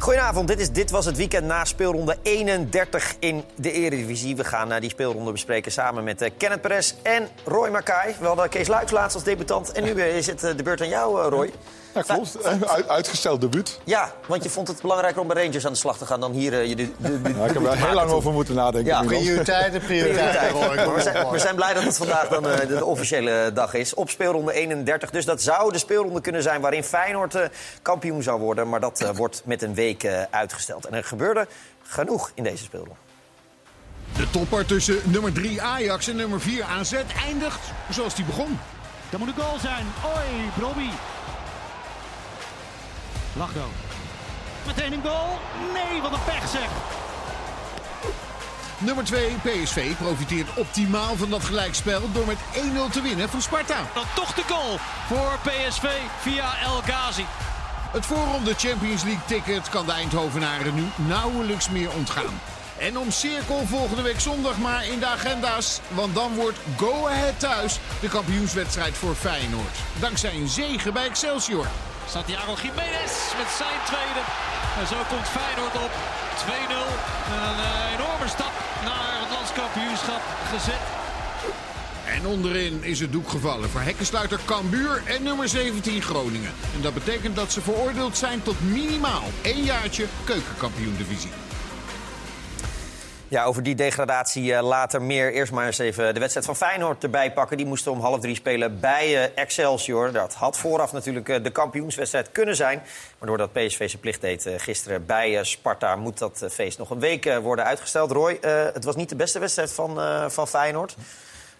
Goedenavond, dit, is, dit was het weekend na speelronde 31 in de Eredivisie. We gaan uh, die speelronde bespreken samen met uh, Kenneth Perez en Roy Mackay. We hadden Kees Luiks laatst als debutant en nu uh, is het de beurt aan jou, Roy. Ja, klopt. Uit, uitgesteld debuut. Ja, want je vond het belangrijker om bij Rangers aan de slag te gaan dan hier je de, de, de, ja, Ik heb er heel lang over moeten nadenken. Ja, prioriteiten, prioriteiten. We, zijn, we zijn blij dat het vandaag dan de, de, officiële dag is. Op speelronde 31. Dus dat zou de speelronde kunnen zijn waarin Feyenoord kampioen zou worden. Maar dat wordt met een week uitgesteld. En er gebeurde genoeg in deze speelronde. De topper tussen nummer 3 Ajax en nummer 4 AZ eindigt zoals die begon. Dat moet een goal zijn. Oi, Brobby. Lachdo. Meteen een goal. Nee, wat een pech zeg. Nummer 2 PSV profiteert optimaal van dat gelijkspel door met 1-0 te winnen van Sparta. Dan toch de goal voor PSV via El Ghazi. Het voorronde Champions League ticket kan de Eindhovenaren nu nauwelijks meer ontgaan. En om cirkel volgende week zondag maar in de agenda's. Want dan wordt Go Ahead thuis de kampioenswedstrijd voor Feyenoord. Dankzij een zege bij Excelsior. Santiago Jiménez met zijn tweede. En zo komt Feyenoord op 2-0. Een enorme stap naar het landskampioenschap gezet. En onderin is het doek gevallen voor hekkensluiter Cambuur en nummer 17 Groningen. En dat betekent dat ze veroordeeld zijn tot minimaal één jaartje keukenkampioen-divisie. Ja, over die degradatie uh, later meer. Eerst maar eens even de wedstrijd van Feyenoord erbij pakken. Die moesten om half drie spelen bij uh, Excelsior. Dat had vooraf natuurlijk uh, de kampioenswedstrijd kunnen zijn. Maar doordat PSV zijn plicht deed gisteren bij Sparta... moet dat feest nog een week worden uitgesteld. Roy, het was niet de beste wedstrijd van, van Feyenoord.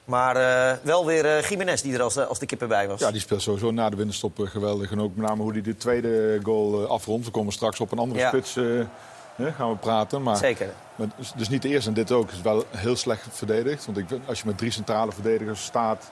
Maar uh, wel weer uh, Jiménez die er als, als de kippen bij was. Ja, die speelt sowieso na de winterstop geweldig. En ook met name hoe hij de tweede goal afrondt. We komen straks op een andere ja. spits hè, gaan we praten. Maar, Zeker. Maar, dus niet de eerste en dit ook. Het is wel heel slecht verdedigd. Want ik, als je met drie centrale verdedigers staat...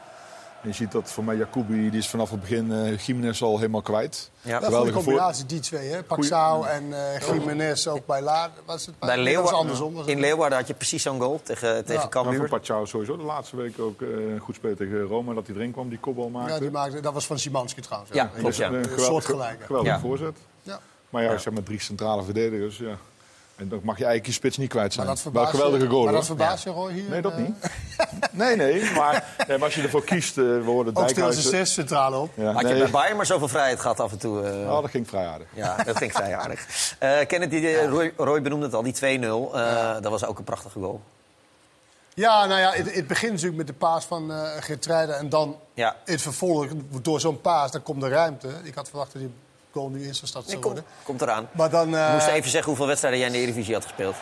En je ziet dat voor mij Jacobi, die is vanaf het begin uh, Jiménez al helemaal kwijt. Ja, geweldige combinatie, die twee. Hè? Paxao en uh, Jiménez ook bij Laar. Was het bij Leeuwarden, andersom. Was in Leeuwarden had je precies zo'n goal tegen, tegen ja. Cambuur. Ja, Paxao sowieso de laatste week ook uh, goed spelen tegen Roma. Dat hij erin kwam, die kopbal maakte. Ja, die maakte, dat was van Simanski trouwens. Ja, klopt. Ja. Een soortgelijke. Ja. voorzet. Ja. Maar ja, als je met drie centrale verdedigers... Ja. En dan mag je eigenlijk je spits niet kwijt zijn. Maar dat Wel geweldige goal. Maar dat verbaast je Roy hier? Nee, dat niet. nee, nee. Maar, nee, maar als je ervoor kiest, uh, we worden Ook stel ze zes centrale op. Ja, Had nee. je bij Bayern maar zoveel vrijheid gehad af en toe? Uh... Oh, dat ging vrij aardig. Ja, dat ging vrij aardig. Uh, Kenneth, die, ja. Roy, Roy, benoemde het al, die 2-0. Ja. Dat was ook een prachtige goal. Ja, nou ja, het, het begint natuurlijk met de paas van uh, Geertruiden. En dan ja. het vervolg, door zo'n paas, dan komt de ruimte. Ik had verwacht dat die goal nu in zijn stad zou nee, worden. Komt, komt eraan. Maar dan, uh... Moest even zeggen hoeveel wedstrijden jij in de Eredivisie had gespeeld.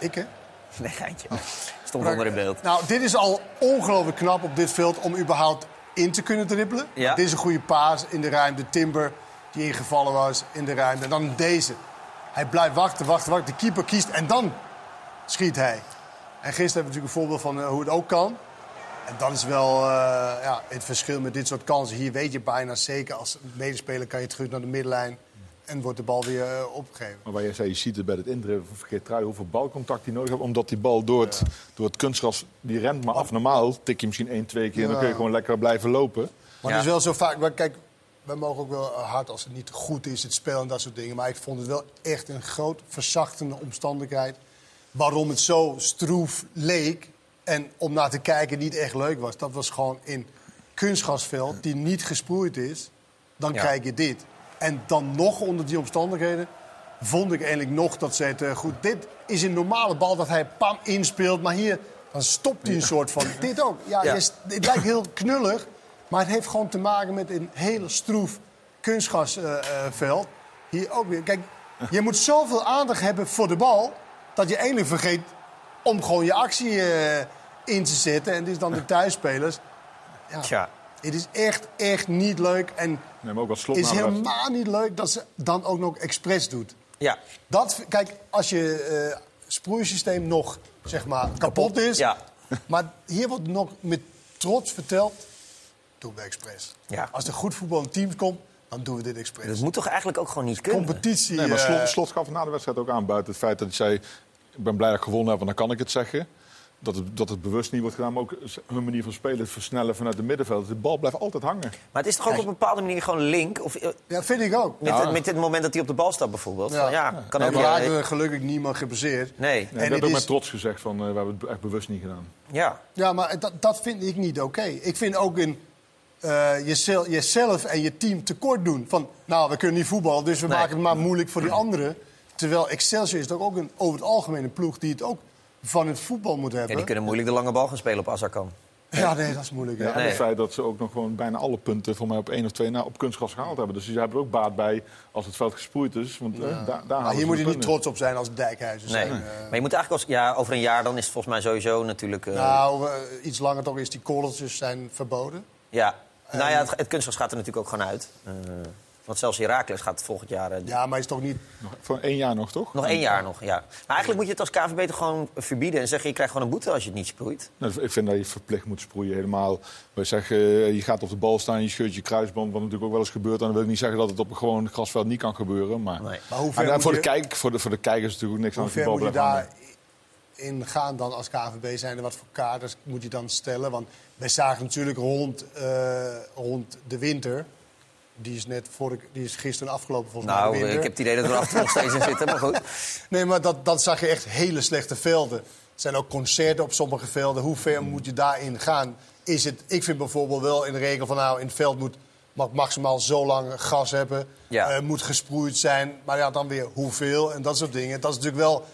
Ik, hè? Nee, geintje. Stond onder in beeld. Nou, dit is al ongelooflijk knap op dit veld om überhaupt in te kunnen dribbelen. Ja. Dit is een goede paas in de ruimte. Timber, die ingevallen was in de ruimte. En dan deze. Hij blijft wachten, wachten, wachten. De keeper kiest en dan schiet hij. En gisteren hebben we natuurlijk een voorbeeld van uh, hoe het ook kan. En dat is wel uh, ja, het verschil met dit soort kansen. Hier weet je bijna zeker, als medespeler kan je terug naar de middenlijn. En wordt de bal weer uh, opgegeven. Maar waar je zei, je ziet het bij het indribbelen van Geertrui hoeveel balcontact hij nodig heeft. Omdat die bal door het, ja. door het kunstgras, die rent maar af. Normaal tik je misschien één, twee keer en dan kun je gewoon lekker blijven lopen. Maar ja. het is wel zo vaak, maar kijk, wij mogen ook wel hard als het niet goed is, het spel en dat soort dingen. Maar ik vond het wel echt een groot verzachtende omstandigheid. Waarom het zo stroef leek en om naar te kijken niet echt leuk was. Dat was gewoon in kunstgrasveld die niet gesproeid is. Dan ja. krijg je dit. En dan nog onder die omstandigheden vond ik eigenlijk nog dat ze het uh, goed... Dit is een normale bal dat hij pam inspeelt. Maar hier dan stopt hij een soort van... Dit ook. Ja, het lijkt heel knullig. Maar het heeft gewoon te maken met een hele stroef kunstgrasveld. Uh, hier ook weer. Kijk, je moet zoveel aandacht hebben voor de bal... dat je eigenlijk vergeet om gewoon je actie uh, in te zetten. En dit is dan de thuisspelers. Ja. Tja. Het is echt, echt niet leuk. En nee, ook het is helemaal niet leuk dat ze dan ook nog expres doet. Ja. Dat, kijk, als je uh, sproeisysteem nog zeg maar, kapot, is. Ja. Maar hier wordt nog met trots verteld. Doen we expres. Ja. Als er goed voetbal in teams komt, dan doen we dit expres. Dat moet toch eigenlijk ook gewoon niet kunnen? Competitie. Nee, maar slot, slot gaf na de wedstrijd ook aan buiten het feit dat hij zei. Ik ben blij dat ik gewonnen heb, want dan kan ik het zeggen. dat het, dat het bewust niet wordt gedaan. Maar ook hun manier van spelen, het versnellen vanuit het middenveld. De bal blijft altijd hangen. Maar het is toch ook op een bepaalde manier gewoon link? Of, Ja, vind ik ook. met, Ja. met het moment dat hij op de bal staat bijvoorbeeld. Ja. Ja, ja kan En ook. we raakten gelukkig niemand gebaseerd. nee, het hebben ook is- met trots gezegd van eh, we hebben het echt bewust niet gedaan. ja. Ja, maar dat, dat vind ik niet oké. Ik vind ook in eh, jezelf, jezelf en je team tekort doen. Van, nou, we kunnen niet voetballen, dus we Nee. maken het maar moeilijk voor die anderen. Terwijl Excelsior is toch ook een, over het algemeen een ploeg die het ook van het voetbal moet Ja, hebben. die kunnen moeilijk de lange bal gaan spelen op Azarkan. Ja, nee, dat is moeilijk. Ja, Ja. en Nee. het feit dat ze ook nog gewoon bijna alle punten voor mij op één of twee na op kunstgras gehaald hebben. Dus ze hebben er ook baat bij als het veld gesproeid is. Want eh, daar, daar Maar halen hier moet je niet trots op zijn als dijkhuizen Nee. zijn. eh. Maar je moet eigenlijk als, ja, over een jaar dan is het volgens mij sowieso natuurlijk. eh, nou, eh, iets langer toch is die korreltjes zijn verboden. ja. Nou ja, het, het kunstgras gaat er natuurlijk ook gewoon uit. Want zelfs Herakles gaat volgend jaar. eh, Ja, maar is toch niet... Nog, voor één jaar nog, toch? Nog één jaar nog, ja. Maar eigenlijk moet je het als KVB toch gewoon verbieden en zeggen: je krijgt gewoon een boete als je het niet sproeit. Nou, ik vind dat je verplicht moet sproeien helemaal. We zeggen, eh, je gaat op de bal staan, je scheurt je kruisband, wat natuurlijk ook wel eens gebeurt. En dan wil ik niet zeggen dat het op een gewoon grasveld niet kan gebeuren. Maar, Nee. Maar hoe ver En dan moet voor, de kijk, voor, de, voor de kijkers is natuurlijk ook niks aan ver bal moet je blijft hangen. daarin gaan dan als KVB zijn? En wat voor kaders moet je dan stellen? Want wij zagen natuurlijk rond, eh, rond de winter... Die is, net voor, die is gisteren afgelopen volgens mij. de Nou, ik heb het idee dat we er nog steeds in zitten, maar goed. Nee, maar dat, dat zag je echt hele slechte velden. Er zijn ook concerten op sommige velden. Hoe ver Hmm. moet je daarin gaan? Is het, ik vind bijvoorbeeld wel in de regel van... nou, in het veld moet mag maximaal zo lang gas hebben. Ja. eh, moet gesproeid zijn. Maar ja, dan weer hoeveel en dat soort dingen. Dat is natuurlijk wel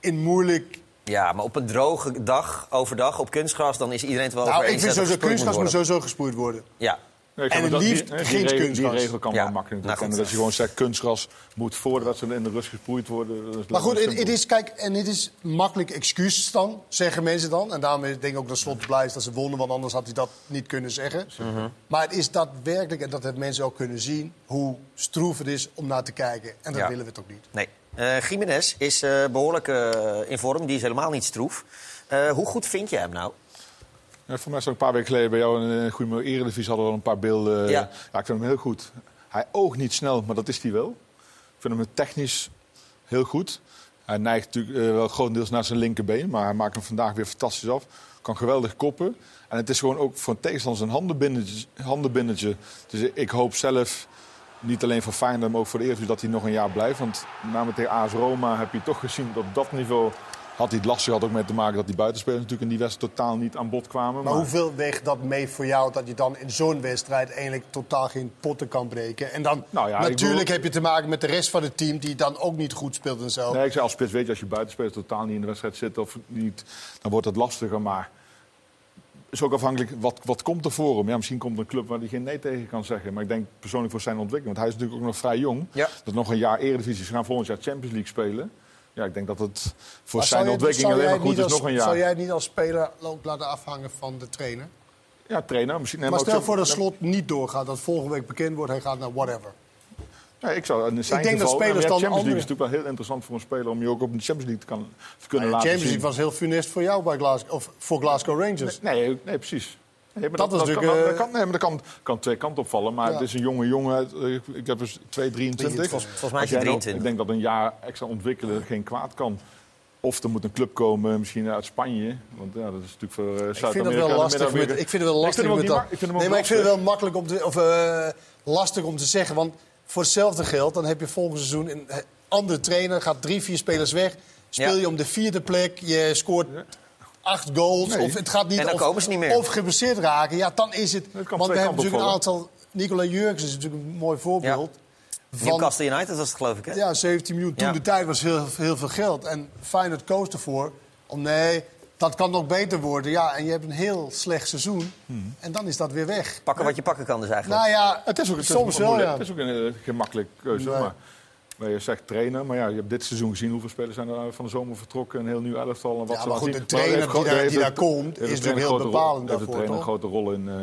in moeilijk... Ja, maar op een droge dag, overdag, op kunstgras, dan is iedereen het wel Nou, over ik vind sowieso kunstgras moet sowieso gesproeid worden. Ja, Nee, En het liefst die, geen die, regel, kunstgras. die regel kan Ja. wel makkelijk. Nou, goed. dat je gewoon zegt, kunstgras moet voor de wedstrijd in de rust gesproeid worden. Maar goed, het, is, kijk, en het is makkelijk excuses dan, zeggen mensen dan. En daarom denk ik ook dat Slot blij is dat ze wonnen, want anders had hij dat niet kunnen zeggen. Maar het is daadwerkelijk, en dat hebben mensen ook kunnen zien, hoe stroef het is om naar te kijken. En dat Ja. willen we toch niet. nee. Eh Jiménez is eh, behoorlijk eh, in vorm, die is helemaal niet stroef. Eh, hoe goed vind je hem nou? Ja, voor mij ook een paar weken geleden bij jou in een goede Eredivisie hadden we al een paar beelden. Ja. Ja. ik vind hem heel goed. Hij oogt niet snel, maar dat is hij wel. Ik vind hem technisch heel goed. Hij neigt natuurlijk eh, wel grotendeels naar zijn linkerbeen, maar hij maakt hem vandaag weer fantastisch af. Kan geweldig koppen. En het is gewoon ook voor een tegenstander een handenbindetje. handenbindetje. Dus ik hoop zelf, niet alleen voor Feyenoord, maar ook voor de Eredivisie, dat hij nog een jaar blijft. Want met name tegen AS Roma heb je toch gezien dat op dat niveau had hij het lastig. Had ook mee te maken dat die buitenspelers natuurlijk in die wedstrijd totaal niet aan bod kwamen. Maar hoeveel weegt dat mee voor jou dat je dan in zo'n wedstrijd eigenlijk totaal geen potten kan breken? En dan Nou ja, natuurlijk bedoel- heb je te maken met de rest van het team die dan ook niet goed speelt en zo. Nee, ik zei als spits weet je, als je buitenspelers totaal niet in de wedstrijd zit of niet, dan wordt het lastiger. Maar is ook afhankelijk, wat, wat komt er voor hem? Ja, misschien komt er een club waar hij geen nee tegen kan zeggen. Maar ik denk persoonlijk voor zijn ontwikkeling. Want hij is natuurlijk ook nog vrij jong. Ja. Dat nog een jaar Eredivisie. Ze gaan volgend jaar Champions League spelen. Ja, ik denk dat het voor Maar zijn ontwikkeling alleen maar goed is als- nog een jaar. Zou jij niet als speler ook laten afhangen van de trainer? Ja, trainer. Misschien, Maar stel voor dat slot niet doorgaat, dat volgende week bekend wordt, hij gaat naar whatever. Ja, ik zou in zijn denk dat spelers ja, dan Champions League andere- is natuurlijk wel heel interessant voor een speler om je ook op de Champions League te, kan, te kunnen de laten Champions zien. League was heel funest voor jou bij Glasgow, of voor Glasgow Rangers. Nee, nee precies. Nee, maar Dat dat, kan, natuurlijk, dat, eh, kan, dat kan, kan twee kanten opvallen. Maar Ja. het is een jonge jongen. eh, Ik, ik heb dus 2,23. Volgens- volgens mij is hij jij nog- 23. Ik denk dat een jaar extra ontwikkelen geen kwaad kan. Of er moet een club komen, misschien uit Spanje. Want ja, dat is natuurlijk voor uh, Ik vind het wel lastig. Met, ik vind het wel Ik lastig vind hem ik vind hem Nee, maar ik vind het wel makkelijk om te, of, eh, lastig om te zeggen. Want voor hetzelfde geld, dan heb je volgend seizoen een eh, andere trainer, gaat drie, vier spelers weg. Speel Ja. je om de vierde plek, je scoort acht goals. Nee. Of het gaat niet En dan of, komen ze niet meer. Of geblesseerd raken. Ja, dan is het. Want we hebben natuurlijk een aantal. Nicola Jurgens is natuurlijk een mooi voorbeeld. Van, Newcastle United was het geloof ik, hè? ja, 17 miljoen. Toen Ja. de tijd was heel, heel veel geld. En Feyenoord koos ervoor om nee, dat kan nog beter worden. Ja, en je hebt een heel slecht seizoen. En dan is dat weer weg. Pakken wat je pakken kan dus eigenlijk. Nou ja, Het is ook, het is soms wel, moeilijk. ja. Het is ook een uh, gemakkelijke keuze. Nee. Maar, je zegt trainen, maar ja, je hebt dit seizoen gezien hoeveel spelers zijn er van de zomer vertrokken. Een heel nieuw elftal. En wat Ja, ze maar laten goed, de trainer heeft die daar- die komt, is trainer natuurlijk heel bepalend heeft de daarvoor, trainer een grote rol in. eh,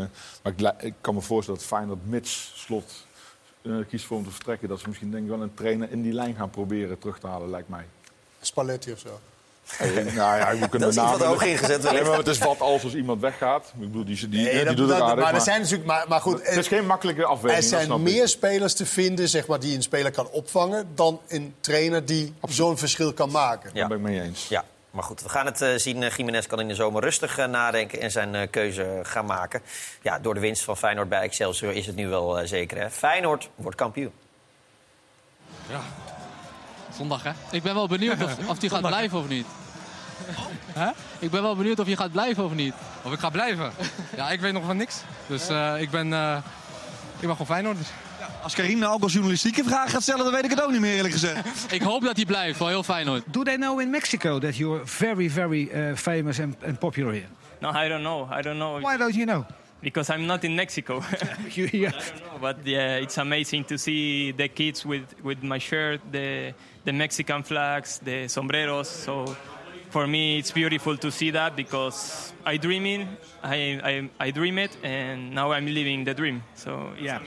maar ik, kan me voorstellen dat Feyenoord mits slot eh, kiest voor om te vertrekken. Dat ze misschien denk ik wel een trainer in die lijn gaan proberen terug te halen, lijkt mij. Spalletti of zo. Hey, nou ja, we kunnen Dat is iets wat namen- hoog ingezet Nee, wellicht. maar het is wat als als iemand weggaat. Ik bedoel, die, die, die, dat- doet het dat- aardig. maar er zijn natuurlijk, maar, maar goed, het is geen makkelijke afweging. er zijn ik. meer spelers te vinden zeg maar, die een speler kan opvangen dan een trainer die zo'n verschil kan maken. Ja. Daar ben ik mee eens. Ja. maar goed, we gaan het eh, zien. Uh, Jiménez kan in de zomer rustig eh, nadenken en zijn eh, keuze gaan maken. Ja, door de winst van Feyenoord bij Excelsior is het nu wel eh, zeker. Hè? Feyenoord wordt kampioen. Zondag, hè? Ik ben wel benieuwd of, of die gaat blijven of niet. Hè? Ik ben wel benieuwd of je gaat blijven of niet. Of ik ga blijven? Ja, ik weet nog van niks. Dus eh, ik ben... eh, ik ben gewoon Feyenoord. Dus. Als Karim nou ook als journalistieke vraag gaat stellen, dan weet ik het ook niet meer eerlijk gezegd. Ik hoop dat hij blijft, wel heel Feyenoord. Do they know in Mexico that you're very, very uh, famous and, and popular here? No, I don't know. I don't know Why don't you know? because I'm not in Mexico. You, you, I don't know, but yeah, it's amazing to see the kids with, with my shirt, the the Mexican flags, the sombreros. So for me, it's beautiful to see that because I dream in, I, I I dream it, and now I'm living the dream. So yeah.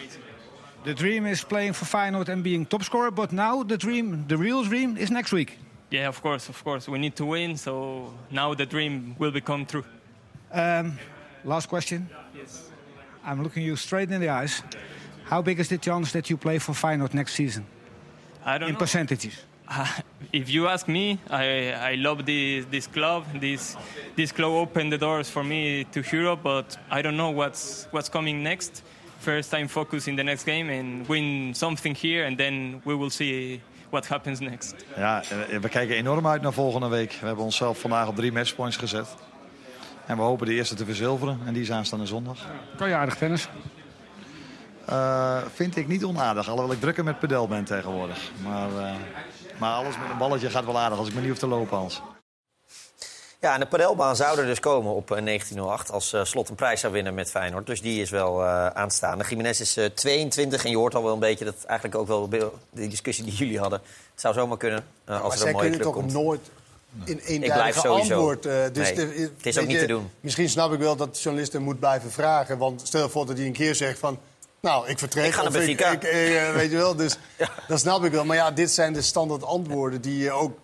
the dream is playing for Feyenoord and being top scorer, but now the dream, the real dream, is next week. Yeah, of course, of course. We need to win, so now the dream will become true. Um, last question. Yes. I'm looking you straight in the eyes. How big is the chance that you play for Feyenoord next season? I don't In know. percentages. if you ask me, I, I love this, this club. This, this club opened the doors for me to Europe, but I don't know what's, what's coming next. First, I'm focused in the next game and win something here, and then we will see what happens next. Ja, eh, we kijken enorm uit naar volgende week. We hebben onszelf vandaag op drie matchpoints gezet. En we hopen de eerste te verzilveren. En die is aanstaande zondag. Kan je aardig tennis? Eh, vind ik niet onaardig, alhoewel ik drukker met pedel ben tegenwoordig. Maar, eh, maar alles met een balletje gaat wel aardig als ik me niet hoef te lopen, Hans. Ja, en de padelbaan zou er dus komen op eh, 1908 als eh, Slot een prijs zou winnen met Feyenoord. Dus die is wel eh, aanstaande. Jiménez is eh, 22 en je hoort al wel een beetje dat eigenlijk ook wel de discussie die jullie hadden. Het zou zomaar kunnen eh, als Maar er een mooie kunnen club toch komt. nooit in sowieso. antwoord. eh, dus Nee, de- het is ook niet je, te doen. Misschien snap ik wel dat de journalisten moet blijven vragen. Want stel voor dat hij een keer zegt van... Nou, ik vertrek. Ik ga naar of ik, ik, eh, weet je wel, dus dat snap ik wel. Maar ja, dit zijn de standaard antwoorden die je ook...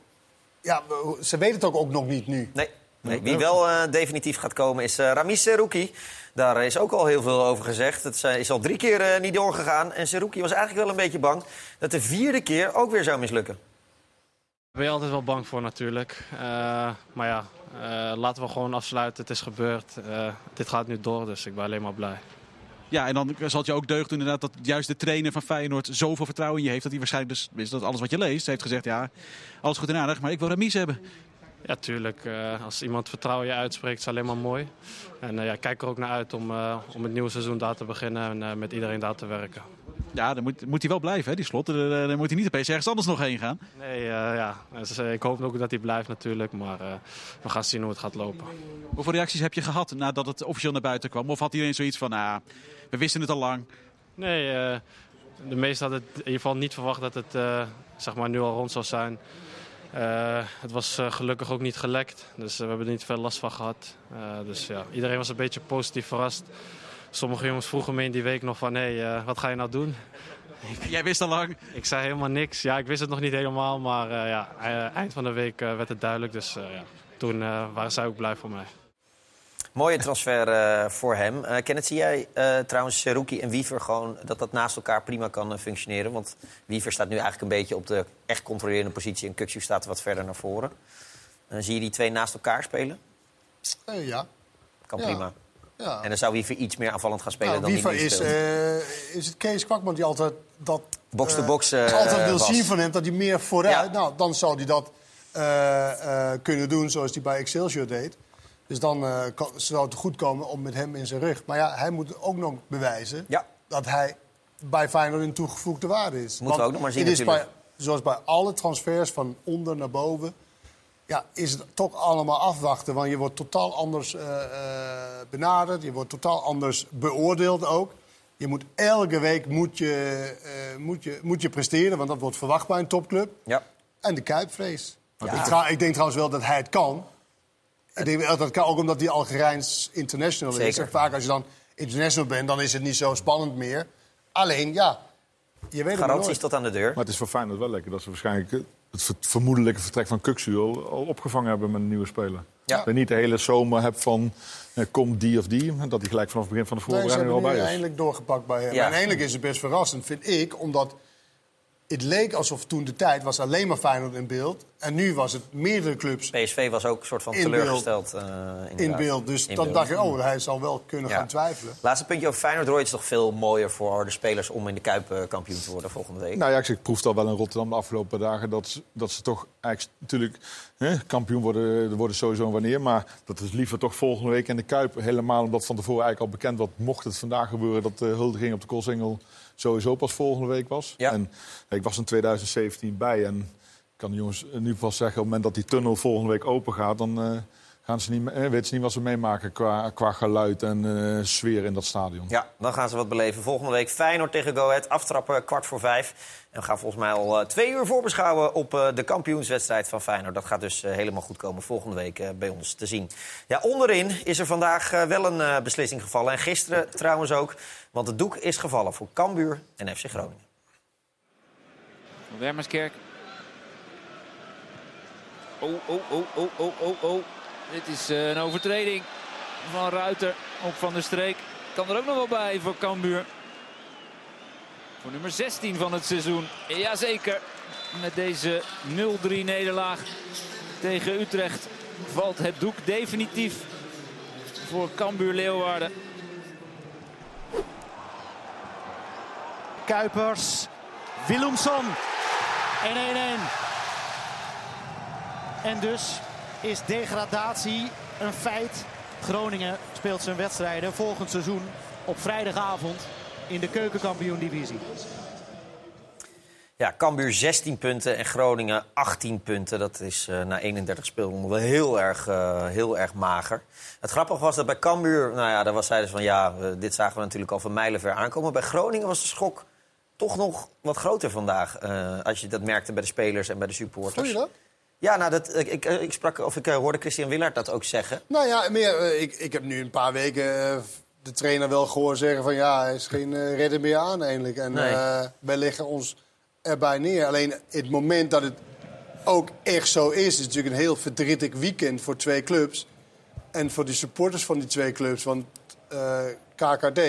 Ja, ze weten het ook, ook nog niet nu. Nee. nee. Wie wel eh, definitief gaat komen is uh, Ramis Serouki. Daar is ook al heel veel over gezegd. Het is al drie keer eh, niet doorgegaan. En Serouki was eigenlijk wel een beetje bang dat de vierde keer ook weer zou mislukken. Daar ben je altijd wel bang voor natuurlijk. Eh, maar ja, eh, laten we gewoon afsluiten. Het is gebeurd. Eh, dit gaat nu door, dus ik ben alleen maar blij. Ja, en dan zal het je ook deugd doen inderdaad dat juist de trainer van Feyenoord zoveel vertrouwen in je heeft. Dat hij waarschijnlijk, dus, is dat alles wat je leest, heeft gezegd, ja, alles goed en aardig, maar ik wil Ramis hebben. Ja, tuurlijk. eh, als iemand vertrouwen je uitspreekt, is alleen maar mooi. En eh, ja, kijk er ook naar uit om, eh, om het nieuwe seizoen daar te beginnen en met iedereen daar te werken. Ja, dan moet, moet hij wel blijven, hè, die slot. Dan, dan moet hij niet opeens ergens anders nog heen gaan. Nee, ja. Dus, ik hoop ook dat hij blijft natuurlijk, maar we gaan zien hoe het gaat lopen. Hoeveel reacties heb je gehad nadat het officieel naar buiten kwam? Of had iedereen zoiets van, nou, we wisten het al lang? Nee, de meesten hadden in ieder geval niet verwacht dat het zeg maar nu al rond zou zijn. Eh, het was eh, gelukkig ook niet gelekt, dus eh, we hebben er niet veel last van gehad. Eh, dus ja, iedereen was een beetje positief verrast. Sommige jongens vroegen me in die week nog van, hé, hey, wat ga je nou doen? Jij wist al lang? Ik zei helemaal niks. Ja, ik wist het nog niet helemaal, maar ja, eind van de week werd het duidelijk. Dus ja, toen waren zij ook blij voor mij. Mooie transfer eh, voor hem. Uh, Kenneth, zie jij uh, trouwens Seruki en Wiever gewoon dat dat naast elkaar prima kan functioneren? Want Wiever staat nu eigenlijk een beetje op de echt controlerende positie en Kuksu staat wat verder naar voren. zie je die twee naast elkaar spelen? Ja. Kan ja. prima. Ja. En dan zou Wiever iets meer aanvallend gaan spelen nou, dan Wiever is, uh, is het Kees Kwakman die altijd dat box-to-box uh, altijd wil zien van hem, dat hij meer vooruit... Ja. Nou, dan zou hij dat kunnen doen zoals hij bij Excelsior deed. Dus dan kan, zou het goed komen om met hem in zijn rug. Maar ja, hij moet ook nog bewijzen ja. dat hij bij Feyenoord een toegevoegde waarde is. Moeten we ook nog maar zien bij, Zoals bij alle transfers van onder naar boven ja, is het toch allemaal afwachten. Want je wordt totaal anders uh, uh, benaderd. Je wordt totaal anders beoordeeld ook. Je moet elke week moet je, uh, moet je, moet je presteren, want dat wordt verwacht bij een topclub. Ja. En de Kuipvrees. Ja. Ik, ik denk trouwens wel dat hij het kan. Ik denk dat kan ook omdat hij Algerijns international Zeker. is. En vaak als je dan international bent, dan is het niet zo spannend meer. Alleen, ja, je weet Garanties tot aan de deur. Maar het is voor Feyenoord wel lekker dat ze waarschijnlijk het vermoedelijke vertrek van Kuksu al, al, opgevangen hebben met een nieuwe speler. Ja. Dat je niet de hele zomer hebt van eh, komt die of die. Dat hij gelijk vanaf het begin van de Nee, voorbereiding hebben al bij is. eindelijk doorgepakt bij hem. Ja. En eindelijk is het best verrassend, vind ik. Omdat het leek alsof toen de tijd was alleen maar Feyenoord in beeld. En nu was het meerdere clubs PSV was ook een soort van In beeld. teleurgesteld. eh, in beeld. Dus In dan beeld. dacht je, oh, hij zal wel kunnen Ja. gaan twijfelen. Laatste puntje over Feyenoord. Roy, het is toch veel mooier voor de spelers om in de Kuip eh, kampioen te worden volgende week. Nou ja, ik, zeg, ik proefde al wel in Rotterdam de afgelopen dagen dat ze, dat ze toch eigenlijk natuurlijk hè, kampioen worden, er worden sowieso een wanneer. Maar dat is liever toch volgende week in de Kuip. Helemaal omdat van tevoren eigenlijk al bekend was, mocht het vandaag gebeuren, dat de huldiging op de Koolsingel sowieso pas volgende week was. Ja. En ik was in 2017 bij en ik kan de jongens nu vast zeggen, op het moment dat die tunnel volgende week open gaat, dan eh, gaan ze niet, eh, weten ze niet wat ze meemaken qua, qua geluid en eh, sfeer in dat stadion. Ja, dan gaan ze wat beleven. Volgende week Feyenoord tegen Go Ahead. Aftrappen kwart voor vijf. En we gaan volgens mij al eh, twee uur voorbeschouwen op eh, de kampioenswedstrijd van Feyenoord. Dat gaat dus eh, helemaal goed komen volgende week bij ons te zien. Ja, onderin is er vandaag wel een beslissing gevallen. En gisteren trouwens ook. Want het doek is gevallen voor Cambuur en FC Groningen. Wermerskerk. Oh, oh, oh, oh, oh, oh, oh. Dit is een overtreding van Ruiter op Van der Streek. Kan er ook nog wel bij voor Cambuur. Voor nummer 16 van het seizoen. Jazeker. Met deze 0-3 nederlaag tegen Utrecht valt het doek definitief voor Cambuur Leeuwarden. Kuipers, Willumson en 1-1. En dus is degradatie een feit. Groningen speelt zijn wedstrijden volgend seizoen op vrijdagavond in de keukenkampioen-divisie. Ja, Cambuur 16 punten en Groningen 18 punten. Dat is eh, na 31 speelronden wel heel erg, eh, heel erg mager. Het grappige was dat bij Cambuur, nou ja, daar was zeiden ze van ja, dit zagen we natuurlijk al van mijlenver aankomen. Bij Groningen was de schok toch nog wat groter vandaag. eh, als je dat merkte bij de spelers en bij de supporters. Vond je dat? Ja, nou, dat, ik, ik, ik sprak, of ik hoorde Christian Willard dat ook zeggen. Nou ja, meer, ik, ik heb nu een paar weken de trainer wel gehoord zeggen van ja, hij is geen eh, redder meer aan eindelijk. En Nee. eh, wij leggen ons erbij neer. Alleen het moment dat het ook echt zo is, is natuurlijk een heel verdrietig weekend voor twee clubs. En voor de supporters van die twee clubs. Want eh, KKD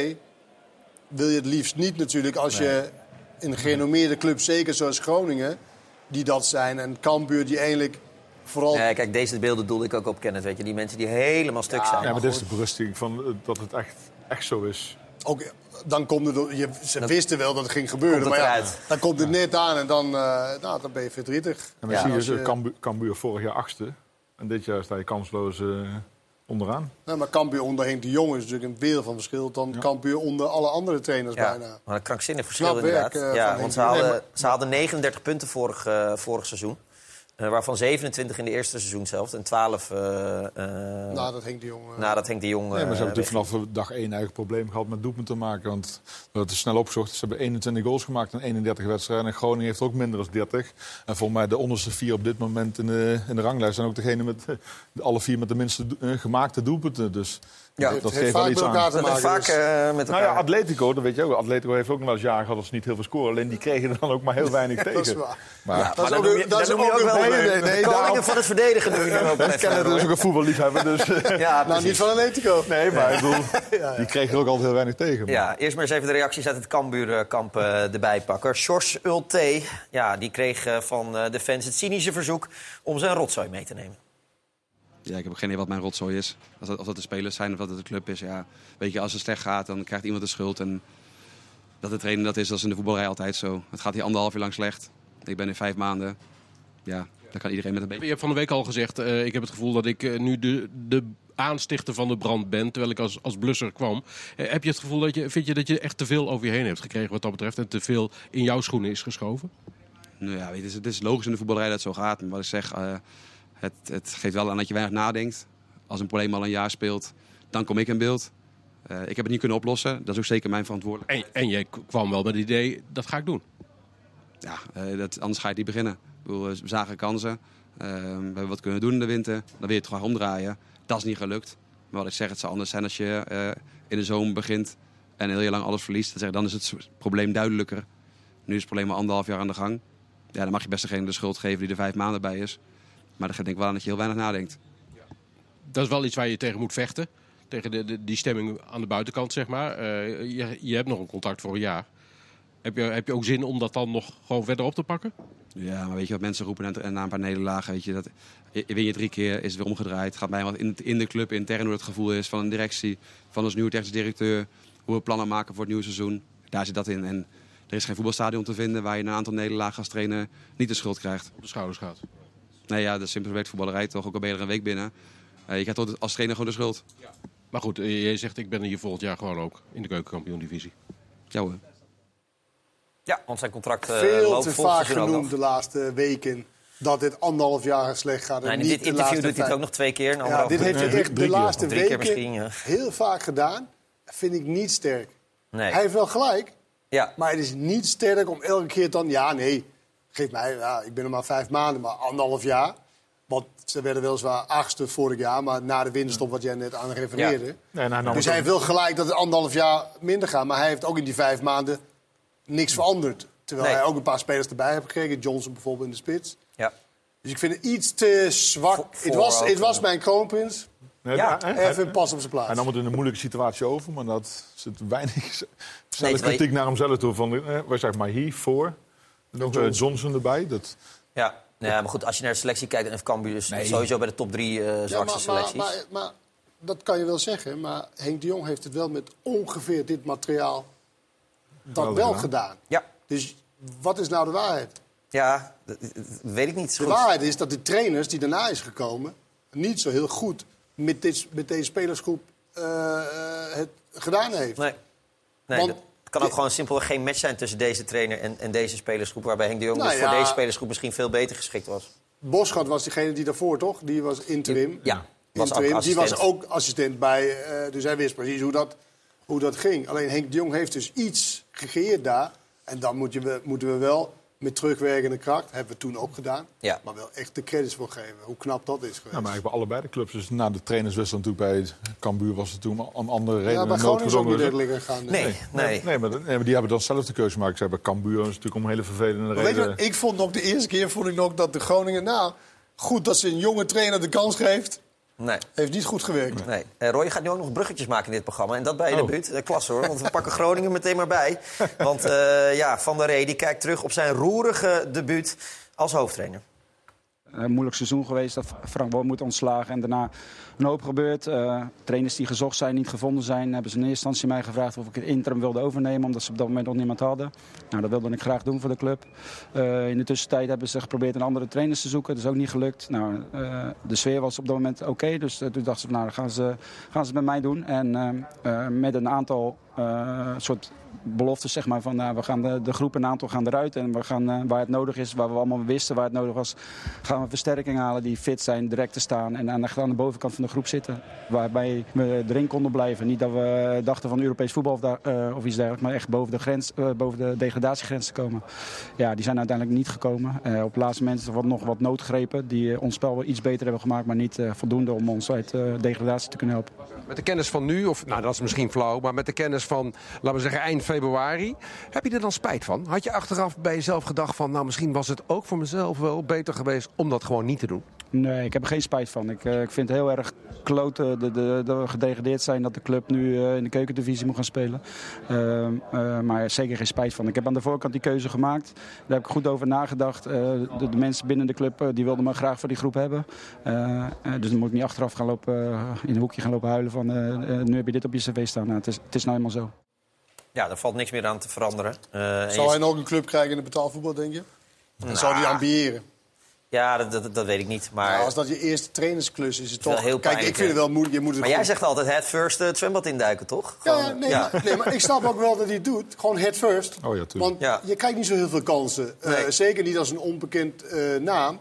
wil je het liefst niet natuurlijk als je een gerenommeerde club, zeker zoals Groningen, die dat zijn. En Cambuur die eigenlijk vooral... Nee, kijk, deze beelden doelde ik ook op Kenneth, weet je. Die mensen die helemaal stuk zijn. Ja, maar dit is de berusting van eh, dat het echt, echt zo is. Ook, dan komt het, je, ze wisten wel dat het ging gebeuren. komt het maar ja, dan komt het net aan en dan, eh, nou, dan ben je verdrietig. En dan Ja, zie je, Cambuur, Cambuur vorig jaar achtste. En dit jaar sta je kansloos eh, onderaan. Nou, maar Cambuur onder Henk de Jong is natuurlijk een wereld van verschil... dan Cambuur onder alle andere trainers Ja, bijna. maar een krankzinnig verschil Knap werk, inderdaad. ja, want ze hadden, ze hadden 39 punten vorig, vorig seizoen. Eh, waarvan 27 in de eerste seizoen zelf. En 12 eh eh, Nadat Henk de Jong... eh, nadat Henk de Jong Nee, maar ze hebben natuurlijk vanaf dag één eigenlijk probleem gehad met doelpunten te maken. Want dat is snel opgezocht. Ze hebben 21 goals gemaakt in 31 wedstrijden. En Groningen heeft ook minder dan 30. En volgens mij de onderste vier op dit moment in de, in de ranglijst zijn ook degene met de alle vier met de minste do- gemaakte doelpunten. Dus Ja, dat, het geeft heeft wel vaak iets met elkaar aan. te maken, Vaak, dus. eh, met Nou ja. Atletico, dat weet je ook. Atletico heeft ook nog wel eens jaren gehad dat ze niet heel veel scoren. Alleen die kregen er dan ook maar heel weinig tegen. dat is waar. Maar, Ja, maar dan noem je- dan noem je ook wel Nee, de- nee, de koningen van het verdedigen hem ook wel Ik ken dus ook een voetballiefhebber. Dus, Ja, nou, niet van Atletico. Nee, maar ik bedoel, die kregen er ook altijd heel weinig tegen. Ja, eerst maar eens even de reacties uit het Cambuurkamp eh erbij pakken. Sjors Ulte, ja, die kreeg eh, van eh, de fans het cynische verzoek om zijn rotzooi mee te nemen. Ja, ik heb ook geen idee wat mijn rotzooi is. Of dat, of dat de spelers zijn of dat het de club is. Ja, weet je, als het slecht gaat, dan krijgt iemand de schuld. En dat de trainer dat is, dat is in de voetballerij altijd zo. Het gaat hier anderhalf jaar lang slecht. Ik ben in vijf maanden. Ja, dan kan iedereen met een beetje... Je hebt van de week al gezegd, eh, ik heb het gevoel dat ik eh, nu de, de aanstichter van de brand ben, terwijl ik als, als blusser kwam. Eh, heb je het gevoel dat je, vind je dat je echt te veel over je heen hebt gekregen wat dat betreft en te veel in jouw schoenen is geschoven? Nou ja, weet je, het, is, het is logisch in de voetballerij dat het zo gaat. Maar wat ik zeg, het, het geeft wel aan dat je weinig nadenkt. Als een probleem al een jaar speelt, dan kom ik in beeld. Eh, ik heb het niet kunnen oplossen. Dat is ook zeker mijn verantwoordelijkheid. En, en jij kwam wel met het idee, dat ga ik doen. Ja, eh, dat, anders ga je het niet beginnen. Bedoel, we zagen kansen. Eh, we hebben wat kunnen doen in de winter. Dan wil je het gewoon omdraaien. Dat is niet gelukt. Maar wat ik zeg, het zou anders zijn als je eh, in de zomer begint en heel lang alles verliest. Dan, zeg, ik, dan is het probleem duidelijker. Nu is het probleem al anderhalf jaar aan de gang. Ja, dan mag je best degene de schuld geven die er vijf maanden bij is. Maar dan denk ik wel aan dat je heel weinig nadenkt. Dat is wel iets waar je tegen moet vechten. Tegen de, de- die stemming aan de buitenkant, zeg maar. Eh, je, je hebt nog een contract voor een jaar. Heb je, heb je ook zin om dat dan nog gewoon verder op te pakken? Ja, maar weet je wat mensen roepen en- en na een paar nederlagen, weet je, dat je- win je drie keer, is het weer omgedraaid. Gaat mij wat in, in de club intern hoe het gevoel is van een directie, van ons nieuwe technisch directeur, hoe we plannen maken voor het nieuwe seizoen. Daar zit dat in. En er is geen voetbalstadion te vinden waar je na een aantal nederlagen als trainer niet de schuld krijgt. Op de schouders gaat. Nee, ja, dat is simpelweg voetballerij toch. Ook al ben je er een week binnen. Eh, je krijgt toch als trainer gewoon de schuld. Maar goed, eh, jij zegt ik ben hier volgend jaar gewoon ook in de keukenkampioen-divisie. Ja hoor. Ja, want zijn contract eh, Veel loopt te vaak genoemd de laatste weken dat dit anderhalf jaar slecht gaat. en Nee, in niet dit de interview doet hij het ook nog twee keer. Ja, dit heeft hij echt de laatste weken misschien, ja. heel vaak gedaan. Vind ik niet sterk. Nee. Hij heeft wel gelijk. Ja. Maar het is niet sterk om elke keer dan... Ja, nee, geef mij... Ja, ik ben er maar vijf maanden, maar anderhalf jaar. Want ze werden weliswaar achtste vorig jaar... maar na de winterstop, wat jij net aan refereerde. Ja. Nee, nam dus het hij wil gelijk dat het anderhalf jaar minder gaat. Maar hij heeft ook in die vijf maanden niks veranderd. Terwijl Nee. hij ook een paar spelers erbij heeft gekregen. Johnson bijvoorbeeld in de spits. Ja. Dus ik vind het iets te zwak. Het was, het was mijn kroonprins. Nee, Ja, even pas op zijn plaats. Hij nam het in een moeilijke situatie over, maar dat zit weinig terwijl je- kritiek naar hemzelf toe. Van, eh, waar zeg maar hier voor, nog eh, Johnson. Erbij. Dat, Ja. Nou ja, maar goed, als je naar de selectie kijkt, dan heeft Cambuur dus Nee. sowieso bij de top drie eh Ja, zwakste maar, maar, selecties. maar, maar dat kan je wel zeggen. Maar Henk de Jong heeft het wel met ongeveer dit materiaal dat Wel wel gedaan. gedaan. Ja. Dus wat is nou de waarheid? Ja, dat, dat weet ik niet. De Goed. waarheid is dat de trainers die daarna is gekomen... niet zo heel goed met, dit, met deze spelersgroep eh, het gedaan heeft. Nee. Nee, Want- dat kan ook gewoon simpelweg geen match zijn tussen deze trainer en, en deze spelersgroep. Waarbij Henk de Jong Nou dus ja. voor deze spelersgroep misschien veel beter geschikt was. Boschat was degene die daarvoor, toch? Die was interim. Ja, was interim. Die was ook assistent bij... eh, dus hij wist precies hoe dat, hoe dat ging. Alleen Henk de Jong heeft dus iets gecreëerd daar. En dan moet je, we- moeten we wel met terugwerkende kracht... hebben we toen ook gedaan. Ja. Maar wel echt de credits voor geven. Hoe knap dat is geweest. ja, maar eigenlijk bij allebei de clubs. Dus na de trainerswissel natuurlijk bij Cambuur was het toen om andere redenen bij Groningen is ook niet redelijk gegaan. Nee, nee. Nee, nee, maar, nee, maar die hebben dan zelf de keuze gemaakt. Zei bij Cambuur is natuurlijk om een hele vervelende Maar weet je reden. wat, ik vond nog de eerste keer vond ik nog dat de Groningen... Nou, goed dat ze een jonge trainer de kans geeft. Nee. Heeft niet goed gewerkt. Nee. Eh, Roy gaat nu ook nog bruggetjes maken in dit programma. En dat bij je Oh. debuut. Eh, klasse hoor, want we pakken Groningen meteen maar bij. Want eh, ja, Van der Rey die kijkt terug op zijn roerige debuut als hoofdtrainer. Een moeilijk seizoen geweest dat Frank Boom moet ontslagen. En daarna een hoop gebeurd. Eh, trainers die gezocht zijn, niet gevonden zijn. Hebben ze in eerste instantie mij gevraagd of ik het interim wilde overnemen. Omdat ze op dat moment nog niemand hadden. Nou, dat wilde ik graag doen voor de club. Eh, in de tussentijd hebben ze geprobeerd een andere trainers te zoeken. Dat is ook niet gelukt. Nou, eh, de sfeer was op dat moment oké. dus eh, toen dachten ze, nou, gaan ze, gaan ze het met mij doen. En eh, eh, met een aantal eh, soort beloftes, zeg maar, van nou, we gaan de, de groep een aantal gaan eruit. En we gaan, eh, waar het nodig is, waar we allemaal wisten waar het nodig was, gaan we versterking halen die fit zijn, direct te staan. En aan de, bovenkant van de groep zitten. Waarbij we erin konden blijven. Niet dat we dachten van Europees voetbal of, daar, eh, of iets dergelijks, maar echt boven de, grens, eh, boven de degradatiegrens te komen. Ja, die zijn uiteindelijk niet gekomen. Op het laatste moment wat, nog wat noodgrepen die ons spel wel iets beter hebben gemaakt, maar niet voldoende om ons uit degradatie te kunnen helpen. Met de kennis van nu, of nou dat is misschien flauw, maar met de kennis van, laten we zeggen, eind februari. Heb je er dan spijt van? Had je achteraf bij jezelf gedacht van, nou misschien was het ook voor mezelf wel beter geweest om dat gewoon niet te doen? Nee, ik heb er geen spijt van. Ik, eh, ik vind het heel erg kloten de, de, dat we gedegradeerd zijn dat de club nu eh, in de keukendivisie moet gaan spelen. Ehm, eh, maar zeker geen spijt van. Ik heb aan de voorkant die keuze gemaakt. Daar heb ik goed over nagedacht. Eh, de, de mensen binnen de club eh, die wilden me graag voor die groep hebben. Eh, eh, dus dan moet ik niet achteraf gaan lopen, eh, in een hoekje gaan lopen huilen van eh, eh, nu heb je dit op je cv staan. Nou, het, is, het is nou eenmaal zo. Ja, daar valt niks meer aan te veranderen. Eh, en Zou hij nog een club krijgen in het betaalvoetbal, denk je? Dan Nou. zou hij ambiëren. Ja, dat, dat, dat weet ik niet. Maar Nou, als dat je eerste trainersklus is, is het toch... heel Kijk, ik vind het wel moeilijk. Je moet het Maar jij zegt altijd het first eh, het zwembad induiken, toch? Ja, Gewoon, nee, ja. Maar, nee, maar ik snap ook wel dat hij het doet. Gewoon head first. Oh ja, tuurlijk. Want je krijgt niet zo heel veel kansen. Eh, Nee. zeker niet als een onbekend eh, naam.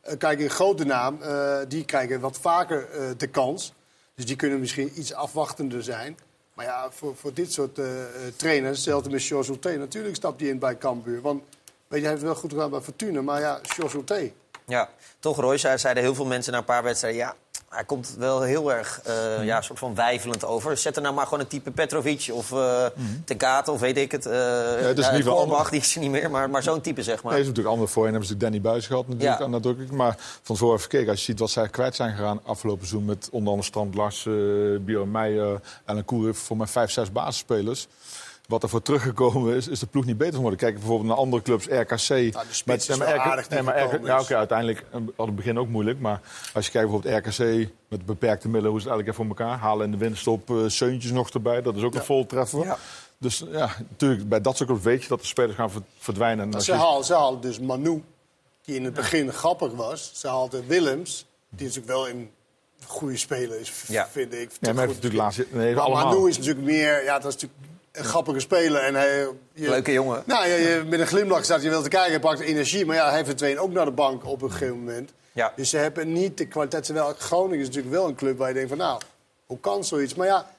Eh, kijk, een grote naam, eh, die krijgen wat vaker eh, de kans. Dus die kunnen misschien iets afwachtender zijn. Maar ja, voor, voor dit soort eh, eh, trainers, hetzelfde met George. Natuurlijk stapt hij in bij Cambuur. Want weet je, hij heeft het wel goed gedaan bij Fortuna. Maar ja, George. Ja, toch Roy, zei- zeiden heel veel mensen na een paar wedstrijden... ja, hij komt wel heel erg eh, ja, soort van wijfelend over. Zet er nou maar gewoon een type Petrovic of eh Tegato of weet ik het. eh het is ja, Korbach, die is er niet meer, maar, maar zo'n type zeg maar. Nee, is natuurlijk ander voor. En hebben ze Danny Buis gehad natuurlijk, Ja. nadrukkelijk. Maar van tevoren even gekeken, als je ziet wat zij kwijt zijn gegaan afgelopen seizoen... met onder andere Strand Lars, uh, Björn Meijer, Ellen Koer, voor mij vijf, zes basisspelers. Wat er voor teruggekomen is, is de ploeg niet beter geworden. Kijk bijvoorbeeld naar andere clubs, RKC. is RK aardig nee, maar RK ja, dus. oké, uiteindelijk eh, had het begin ook moeilijk. Maar als je kijkt bijvoorbeeld RKC met beperkte middelen, hoe ze het eigenlijk even voor elkaar halen in de winststop, eh Seuntjes nog erbij. Dat is ook een voltreffer. Dus ja, natuurlijk, bij dat soort clubs weet je dat de spelers gaan ver- verdwijnen. En Maar ze, haalden, ze haalden dus Manu, die in het begin grappig was. Ze haalden Willems, die natuurlijk wel een goede speler is, Ja. vind ik. Ja, maar hij heeft natuurlijk laatst... Nee, Maar allemaal. Manu is natuurlijk meer, ja, dat is natuurlijk een grappige speler. En hij, je- Leuke jongen. Nou, ja, je, met een glimlach staat je wel te kijken, hij pakt energie. Maar ja, hij verdween ook naar de bank op een gegeven moment. Ja. Dus ze hebben niet de kwaliteit. Terwijl Groningen is natuurlijk wel een club waar je denkt van, nou, hoe kan zoiets? Maar ja,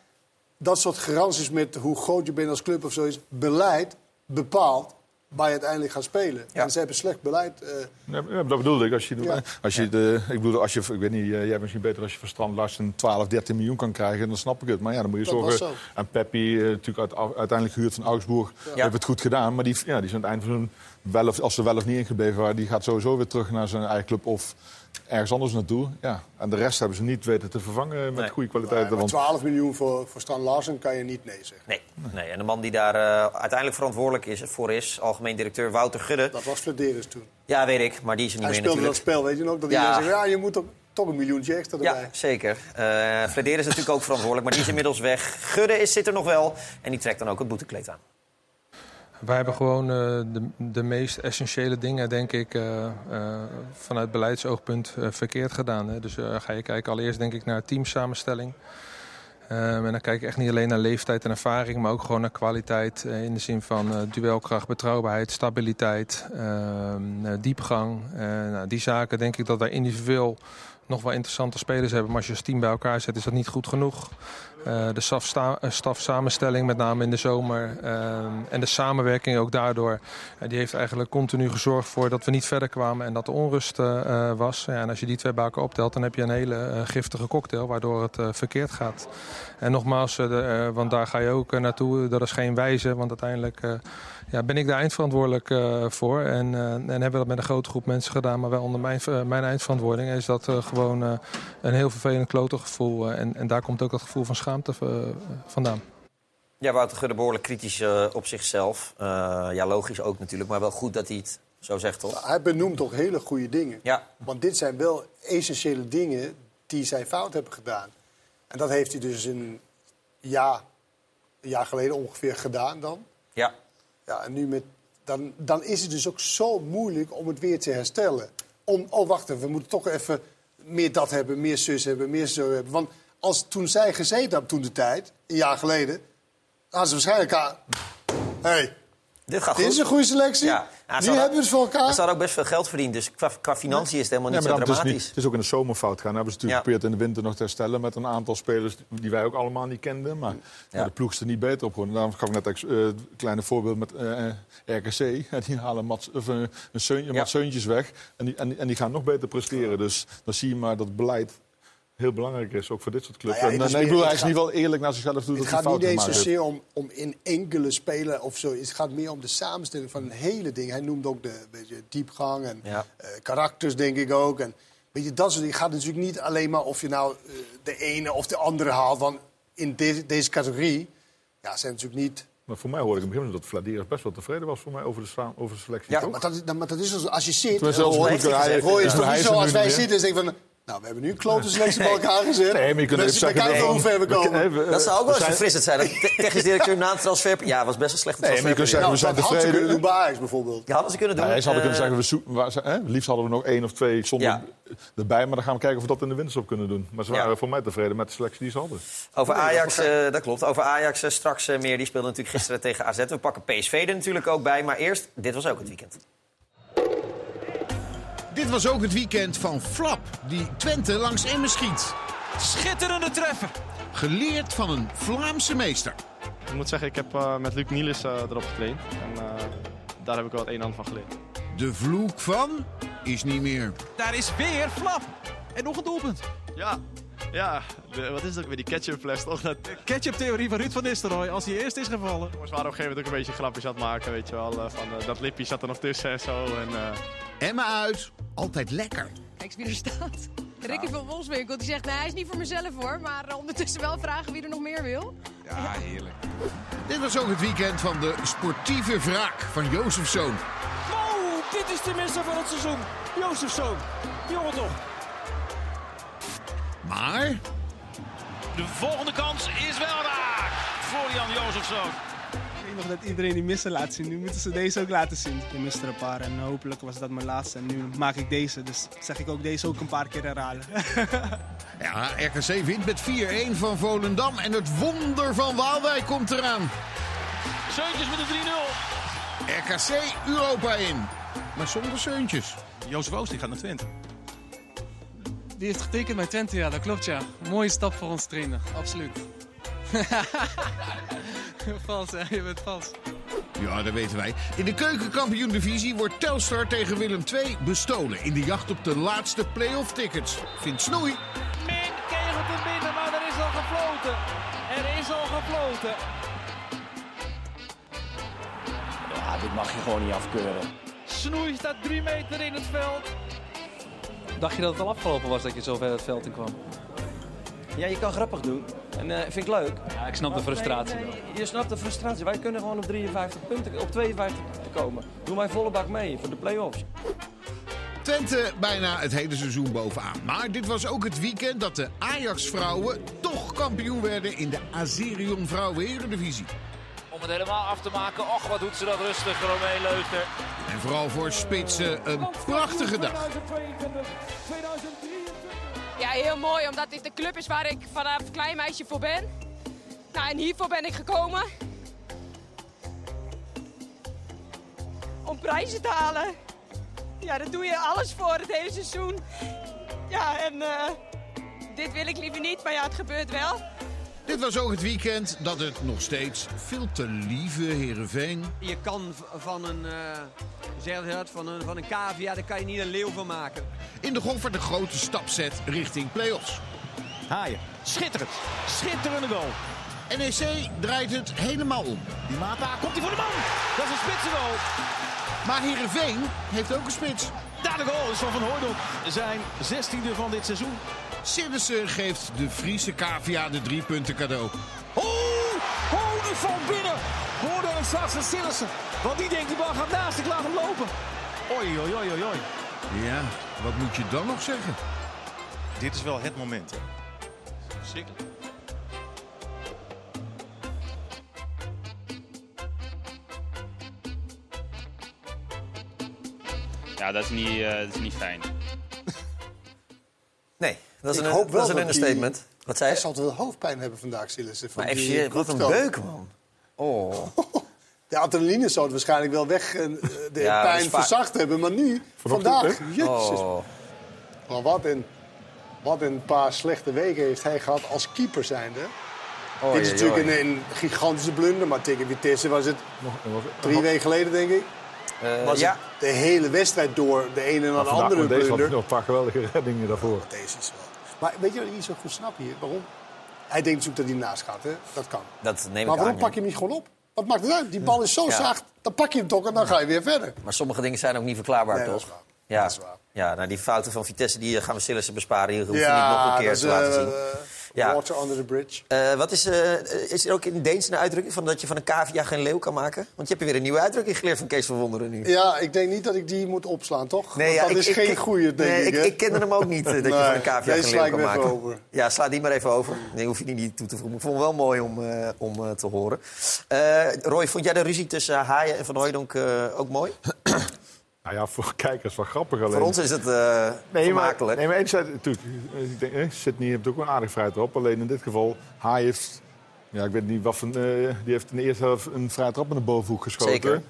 dat soort garanties met hoe groot je bent als club of zoiets, beleid bepaalt je uiteindelijk gaat spelen. En ze hebben slecht beleid. eh, Ja, ja, dat bedoelde ik. Als je, Ja. als je de, ik bedoel, als je, ik weet niet, eh, jij bent misschien beter als je van Strand Larsen 12, 13 miljoen kan krijgen, dan snap ik het. Maar ja, dan moet je Dat zorgen. zo. En Peppi, eh, natuurlijk uit, uiteindelijk gehuurd van Augsburg, Ja. heeft het goed gedaan. Maar die, ja, die is aan het eind van hun, wel of, als ze wel of niet ingebleven waren, die gaat sowieso weer terug naar zijn eigen club of ergens anders naartoe. Ja. En de rest hebben ze niet weten te vervangen met Nee. goede kwaliteiten. maar want 12 miljoen voor, voor Stan Larsen kan je niet nee zeggen. Nee, nee. En de man die daar eh, uiteindelijk verantwoordelijk is, voor is, algemeen directeur Wouter Gudde. Dat was Flederis toen. Ja, weet ik, maar die is er niet Hij meer speelde dat spel, weet je nog? Dat Ja. zegt, ja, je moet toch, toch een miljoentje extra erbij. Ja, zeker. Eh Fleder is natuurlijk ook verantwoordelijk, maar die is inmiddels weg. Gudde is, zit er nog wel en die trekt dan ook het boetekleed aan. Wij hebben gewoon eh, de, de meest essentiële dingen, denk ik, eh, eh, vanuit beleidsoogpunt verkeerd gedaan. Hè. Dus ga je kijken allereerst denk ik naar teamsamenstelling. Ehm, en dan kijk ik echt niet alleen naar leeftijd en ervaring, maar ook gewoon naar kwaliteit. in de zin van duelkracht, betrouwbaarheid, stabiliteit, ehm, eh, diepgang. Nou, die zaken denk ik dat wij individueel nog wel interessante spelers hebben. Maar als je als team bij elkaar zet, is dat niet goed genoeg. Eh, de eh, stafsamenstelling, met name in de zomer. ehm, en de samenwerking ook daardoor. eh, die heeft eigenlijk continu gezorgd voor dat we niet verder kwamen en dat er onrust was. Ja, en als je die twee elkaar optelt, dan heb je een hele giftige cocktail waardoor het verkeerd gaat. En nogmaals, want daar ga je ook naartoe. Dat is geen wijze, want uiteindelijk ja, ben ik daar eindverantwoordelijk voor. En, en hebben we dat met een grote groep mensen gedaan, maar wel onder mijn, mijn eindverantwoording. Is dat gewoon een heel vervelend klote gevoel. en, en daar komt ook dat gevoel van schaamte eh, vandaan. Ja, Wouter Gudde behoorlijk kritisch eh, op zichzelf. Eh, ja, logisch ook natuurlijk, maar wel goed dat hij het zo zegt, toch? Hij benoemt toch hele goede dingen. Ja. Want dit zijn wel essentiële dingen die zij fout hebben gedaan. En dat heeft hij dus een jaar, een jaar geleden ongeveer gedaan dan. Ja. Ja, en nu met, dan, dan is het dus ook zo moeilijk om het weer te herstellen. Om, oh, wacht even, we moeten toch even meer dat hebben, meer zus hebben, meer zo hebben. Want als toen zij gezeten hebben toen de tijd, een jaar geleden... hadden ze waarschijnlijk... ah, hey, Dit gaat dit goed. is een goede selectie. Ja. Ze nu hadden- hebben we het voor elkaar. Ze hadden ook best veel geld verdiend, dus qua, qua financiën is het helemaal niet zo dat is, dramatisch. niet, het is ook in de zomerfout gaan. Dan hebben ze natuurlijk Ja. geprobeerd in de winter nog te herstellen met een aantal spelers die wij ook allemaal niet kenden. Maar ja. de ploeg is er niet beter op geworden. Daarom gaf ik net ex- eh, kleine voorbeeld met eh, RKC. Die halen Mats, of, eh, een Seuntjes weg en die, en, die- en die gaan nog beter presteren. Dus dan zie je maar dat beleid heel belangrijk is, ook voor dit soort clubs. Nou ja, en, het is en ik bedoel, hij is niet wel eerlijk naar zichzelf toe dat Het gaat niet eens zozeer om, om in enkele speler of zo. Het gaat meer om de samenstelling van een hele ding. Hij noemt ook de beetje diepgang en Ja. eh, karakters, denk ik ook. En, weet je, dat soort dingen gaat natuurlijk niet alleen maar of je nou eh, de ene of de andere haalt. Want in deze deze categorie ja, zijn natuurlijk niet... Maar voor mij hoorde ik in het begin dat Vladiers best wel tevreden was voor mij over de, over de selectie. Ja, maar dat, maar dat is dus, als je zit, hoor, hoor je het toch niet is zo als wij zitten en denken van... Nou, we hebben nu een klote selectie bij elkaar gezet. Nee, maar je kunt dus even zeggen, we kijken nee, hoe ver we we- komen. we- Dat zou ook wel eens zijn- verfrissend zijn. Dat te- technisch directeur na een transfer... Ja, was best een slechte Nee, transfer. maar je kunt zeggen, we zijn dat hadden ze tevreden. kunnen doen bij Ajax bijvoorbeeld. Ja, hadden ze kunnen doen. Nee, ze hadden kunnen Eh, zeggen, we zoeken, waar, ze- hè, liefst hadden we nog één of twee zonder Ja. erbij. Maar dan gaan we kijken of we dat in de winterstop kunnen doen. Maar ze Ja. waren voor mij tevreden met de selectie die ze hadden. Over Nee, Ajax, dat eh, dat klopt. Over Ajax eh, straks eh, meer. Die speelde natuurlijk gisteren tegen AZ. We pakken PSV er natuurlijk ook bij. Maar eerst, dit was ook het weekend. Dit was ook het weekend van Flap, die Twente langs Emmen schiet. Schitterende treffer. Geleerd van een Vlaamse meester. Ik moet zeggen, ik heb eh, met Luc Nielis eh, erop getraind. En eh, daar heb ik wel het een en ander van geleerd. De vloek van is niet meer. Daar is weer Flap. En nog een doelpunt. Ja, ja de- wat is het ook weer, die ketchupfles toch? Dat... Ketchup-theorie van Ruud van Nistelrooy als hij eerst is gevallen. Jongens waren op een gegeven moment ook een beetje grapjes aan het maken, weet je wel. eh, van, eh, dat lipje zat er nog tussen en zo. En, eh, Emmen uit, altijd lekker. Kijk eens wie er staat. Ricky van Wolfswinkel die zegt, nee, hij is niet voor mezelf hoor. Maar ondertussen wel vragen wie er nog meer wil. Ja, heerlijk. Dit was ook het weekend van de sportieve wraak van Jozefzoon. Oh, dit is de misser van het seizoen. Jozefzoon. Jongen toch. Maar De volgende kans is wel raak voor Jan Jozefzoon. Ik weet nog dat iedereen die missen laat zien. Nu moeten ze deze ook laten zien. Ik miste er een paar en hopelijk was dat mijn laatste. En nu maak ik deze. Dus zeg ik ook deze ook een paar keer herhalen. ja, RKC wint met 4-1 van Volendam. En het wonder van Waalwijk komt eraan. Seuntjes met de 3-0. RKC Europa in. Maar zonder Seuntjes. Jozef Oost die gaat naar Twente. Die heeft getekend bij Twente, ja, dat klopt ja. Mooie stap voor ons trainer, absoluut. vals, hè? je bent vals. Ja, dat weten wij. In de keukenkampioen-divisie wordt Telstar tegen Willem II bestolen... in de jacht op de laatste play-off tickets. Vindt Snoei. Min kegelt hem binnen, maar er is al gefloten. Er is al gefloten. Ja, dit mag je gewoon niet afkeuren. Snoei staat drie meter in het veld. Dacht je dat het al afgelopen was dat je zo ver het veld in kwam? Ja, je kan grappig doen. En eh, vind ik leuk. Ja, ik snap de frustratie wel. Je snapt de frustratie. Wij kunnen gewoon op 53 punten, op 52 punten komen. Doe mij volle bak mee voor de play-offs. Twente bijna het hele seizoen bovenaan. Maar dit was ook het weekend dat de Ajax-vrouwen toch kampioen werden in de Azerion Vrouwen-Eredivisie. Om het helemaal af te maken. Och, wat doet ze dat rustig, Romee Leuster. En vooral voor spitsen een prachtige dag. Ja, heel mooi, omdat dit de club is waar ik vanaf klein meisje voor ben. Nou, en hiervoor ben ik gekomen. Om prijzen te halen. Ja, daar doe je alles voor het hele seizoen. Ja, en eh, dit wil ik liever niet, maar ja, het gebeurt wel. Dit was ook het weekend dat het nog steeds veel te lieve Heerenveen... Je kan van een, eh zeg van een, van een cavia, daar kan je niet een leeuw van maken. in de Goffert een grote stap zet richting play-offs. Haaien. Schitterend. Schitterende goal. NEC draait het helemaal om. Die Mata, komt hij voor de man. Dat is een spitsengoal. Maar Heerenveen heeft ook een spits. Daar de goal is van Van Hooydonk. Zijn 16e van dit seizoen. Sillissen geeft de Friese cavia de drie punten cadeau. Oh, oh, die valt binnen. Hoorde hem straks van Sillissen. Want die denkt, die bal gaat naast, ik laat hem lopen. Oei, oei, oei, oei, oei. Ja, wat moet je dan nog zeggen? Dit is wel het moment. Hè? Zeker. Ja, dat is niet, eh, dat is niet fijn. Dat is Ik een, hoop wel dat is een understatement. Wat zei Hij zal wel hoofdpijn hebben vandaag, Sillissen. van Maar FC, wat een beuk, man. Oh. De adrenaline zou het waarschijnlijk wel weg en eh, de Ja, pijn verzacht hebben, maar nu, vandaag, jezus. Oh. Maar wat een, wat een paar slechte weken heeft hij gehad als keeper zijnde. Oh, Dit is jee, natuurlijk jee. een, een gigantische blunder, maar tegen Vitesse was het drie weken geleden, denk ik. Eh, was ja. het de hele wedstrijd door de ene na de vandaag- andere maar deze had blunder. nog een paar geweldige reddingen daarvoor. Deze is wel. Maar weet je wat ik niet zo goed snap hier? Waarom? Hij denkt natuurlijk dat hij naast gaat, hè? Dat kan. Dat neem ik maar waarom aan, pak je hem niet gewoon op? Wat maakt het uit? Die bal is zo Ja. zacht, dan pak je hem toch en dan ga je weer verder. Maar sommige dingen zijn ook niet verklaarbaar, Nee, dat toch? is waar. Ja. Dat is waar. ja, nou die fouten van Vitesse die eh, gaan we Sillissen besparen. Die hoeven Ja, niet nog een keer te laten eh, zien. Ja. Water under the bridge. Eh, wat is, eh, is er ook in Deens een uitdrukking van dat je van een cavia geen leeuw kan maken? Want je hebt weer een nieuwe uitdrukking geleerd van Kees van Wonderen nu. Ja, ik denk niet dat ik die moet opslaan, toch? Nee, Want ja, dat ik- is ik- geen goeie, denk nee, ik. ik, hè? ik ken er hem ook niet, eh, dat je van een cavia geen leeuw ik kan hem even maken. over. Ja, sla die maar even over. Nee, hoef je die niet toe te voegen. Ik vond het wel mooi om, eh, om eh, te horen. Eh, Roy, vond jij de ruzie tussen Haaien en Van Hooijdonk ook mooi? Nou ja, voor kijkers wel grappig alleen. Voor ons is het eh Nee, maar, nee, maar enerzijds, natuurlijk, ik denk, eh, Sydney heeft ook wel aardig vrij trap. Alleen in dit geval, hij heeft, ja, ik weet niet wat van, eh, die heeft in de eerste helft een vrij trap in de bovenhoek geschoten. Zeker.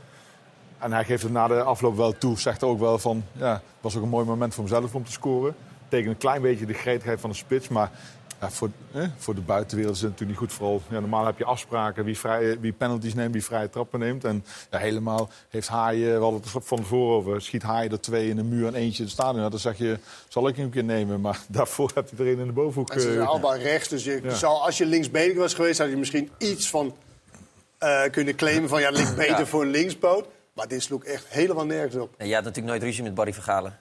En hij geeft het na de afloop wel toe, zegt ook wel van, ja, het was ook een mooi moment voor hemzelf om te scoren. Tegen een klein beetje de gretigheid van de spits, maar ja, voor, eh, voor de buitenwereld is het natuurlijk niet goed. Vooral, ja, normaal heb je afspraken wie, vrije, wie penalties neemt, wie vrije trappen neemt. En ja, helemaal heeft Haaien, we hadden het van tevoren over, schiet Haaien er twee in de muur en eentje in het stadion. Nou, dan zeg je, zal ik hem een keer nemen? Maar daarvoor heb je er een in de bovenhoek. En ze zijn eh, allebei rechts, dus je Ja. zou, als je linksbenig was geweest... had je misschien iets van eh, kunnen claimen van... ja, ligt beter Ja. voor een linkspoot. Maar dit sloeg echt helemaal nergens op. En jij had natuurlijk nooit ruzie met Barry Vergalen.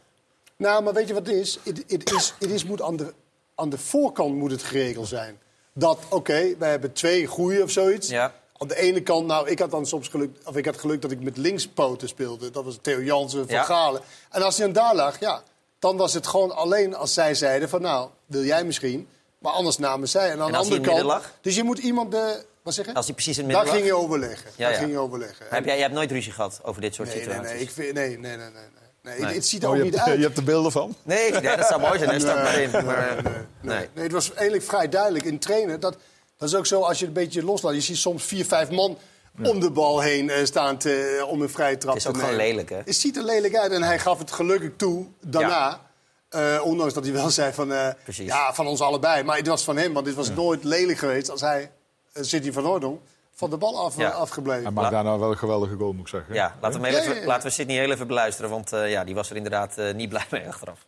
Nou, maar weet je wat het is? Het, het is, het is moet aan, de, aan de voorkant moet het geregeld zijn. dat, oké, wij hebben twee goeie of zoiets. Ja. Aan de ene kant, nou, ik had dan soms geluk, of ik had geluk dat ik met linkspoten speelde. Dat was Theo Jansen van Ja. Galen. En als hij dan daar lag, ja, dan was het gewoon alleen als zij zeiden van, nou, wil jij misschien? Maar anders namen zij. En aan En de andere kant, dus je moet iemand, de, wat zeg je? Als hij precies in het Daar midden ging je overleggen. Ja, Daar ja. ging je overleggen. Heb jij, jij hebt nooit ruzie gehad over dit soort Nee, nee, situaties? nee, ik vind, nee, nee, nee, nee. Nee. nee. Nee. Het ziet er Oh, ook je, niet hebt, uit. je hebt er beelden van? Nee, ja, dat zou mooi zijn. Stap maar in. Nee, Maar, nee, nee. nee. Nee, het was eigenlijk vrij duidelijk in trainen. Dat, dat is ook zo als je het een beetje loslaat. Je ziet soms vier, vijf man om de bal heen eh, staan te, om een vrije trap Het is te ook gewoon nemen. lelijk, hè? Het ziet er lelijk uit en hij gaf het gelukkig toe daarna. Eh, ondanks dat hij wel zei van, eh, ja, van ons allebei. Maar het was van hem, want dit was nooit lelijk geweest als hij, uh, City van Oordonk, van de bal af, Ja. afgebleven. Hij maakt daarna wel een geweldige goal, moet ik zeggen. Ja, laten we, even, laten we Sidney heel even beluisteren. Want eh, ja, die was er inderdaad eh, niet blij mee achteraf.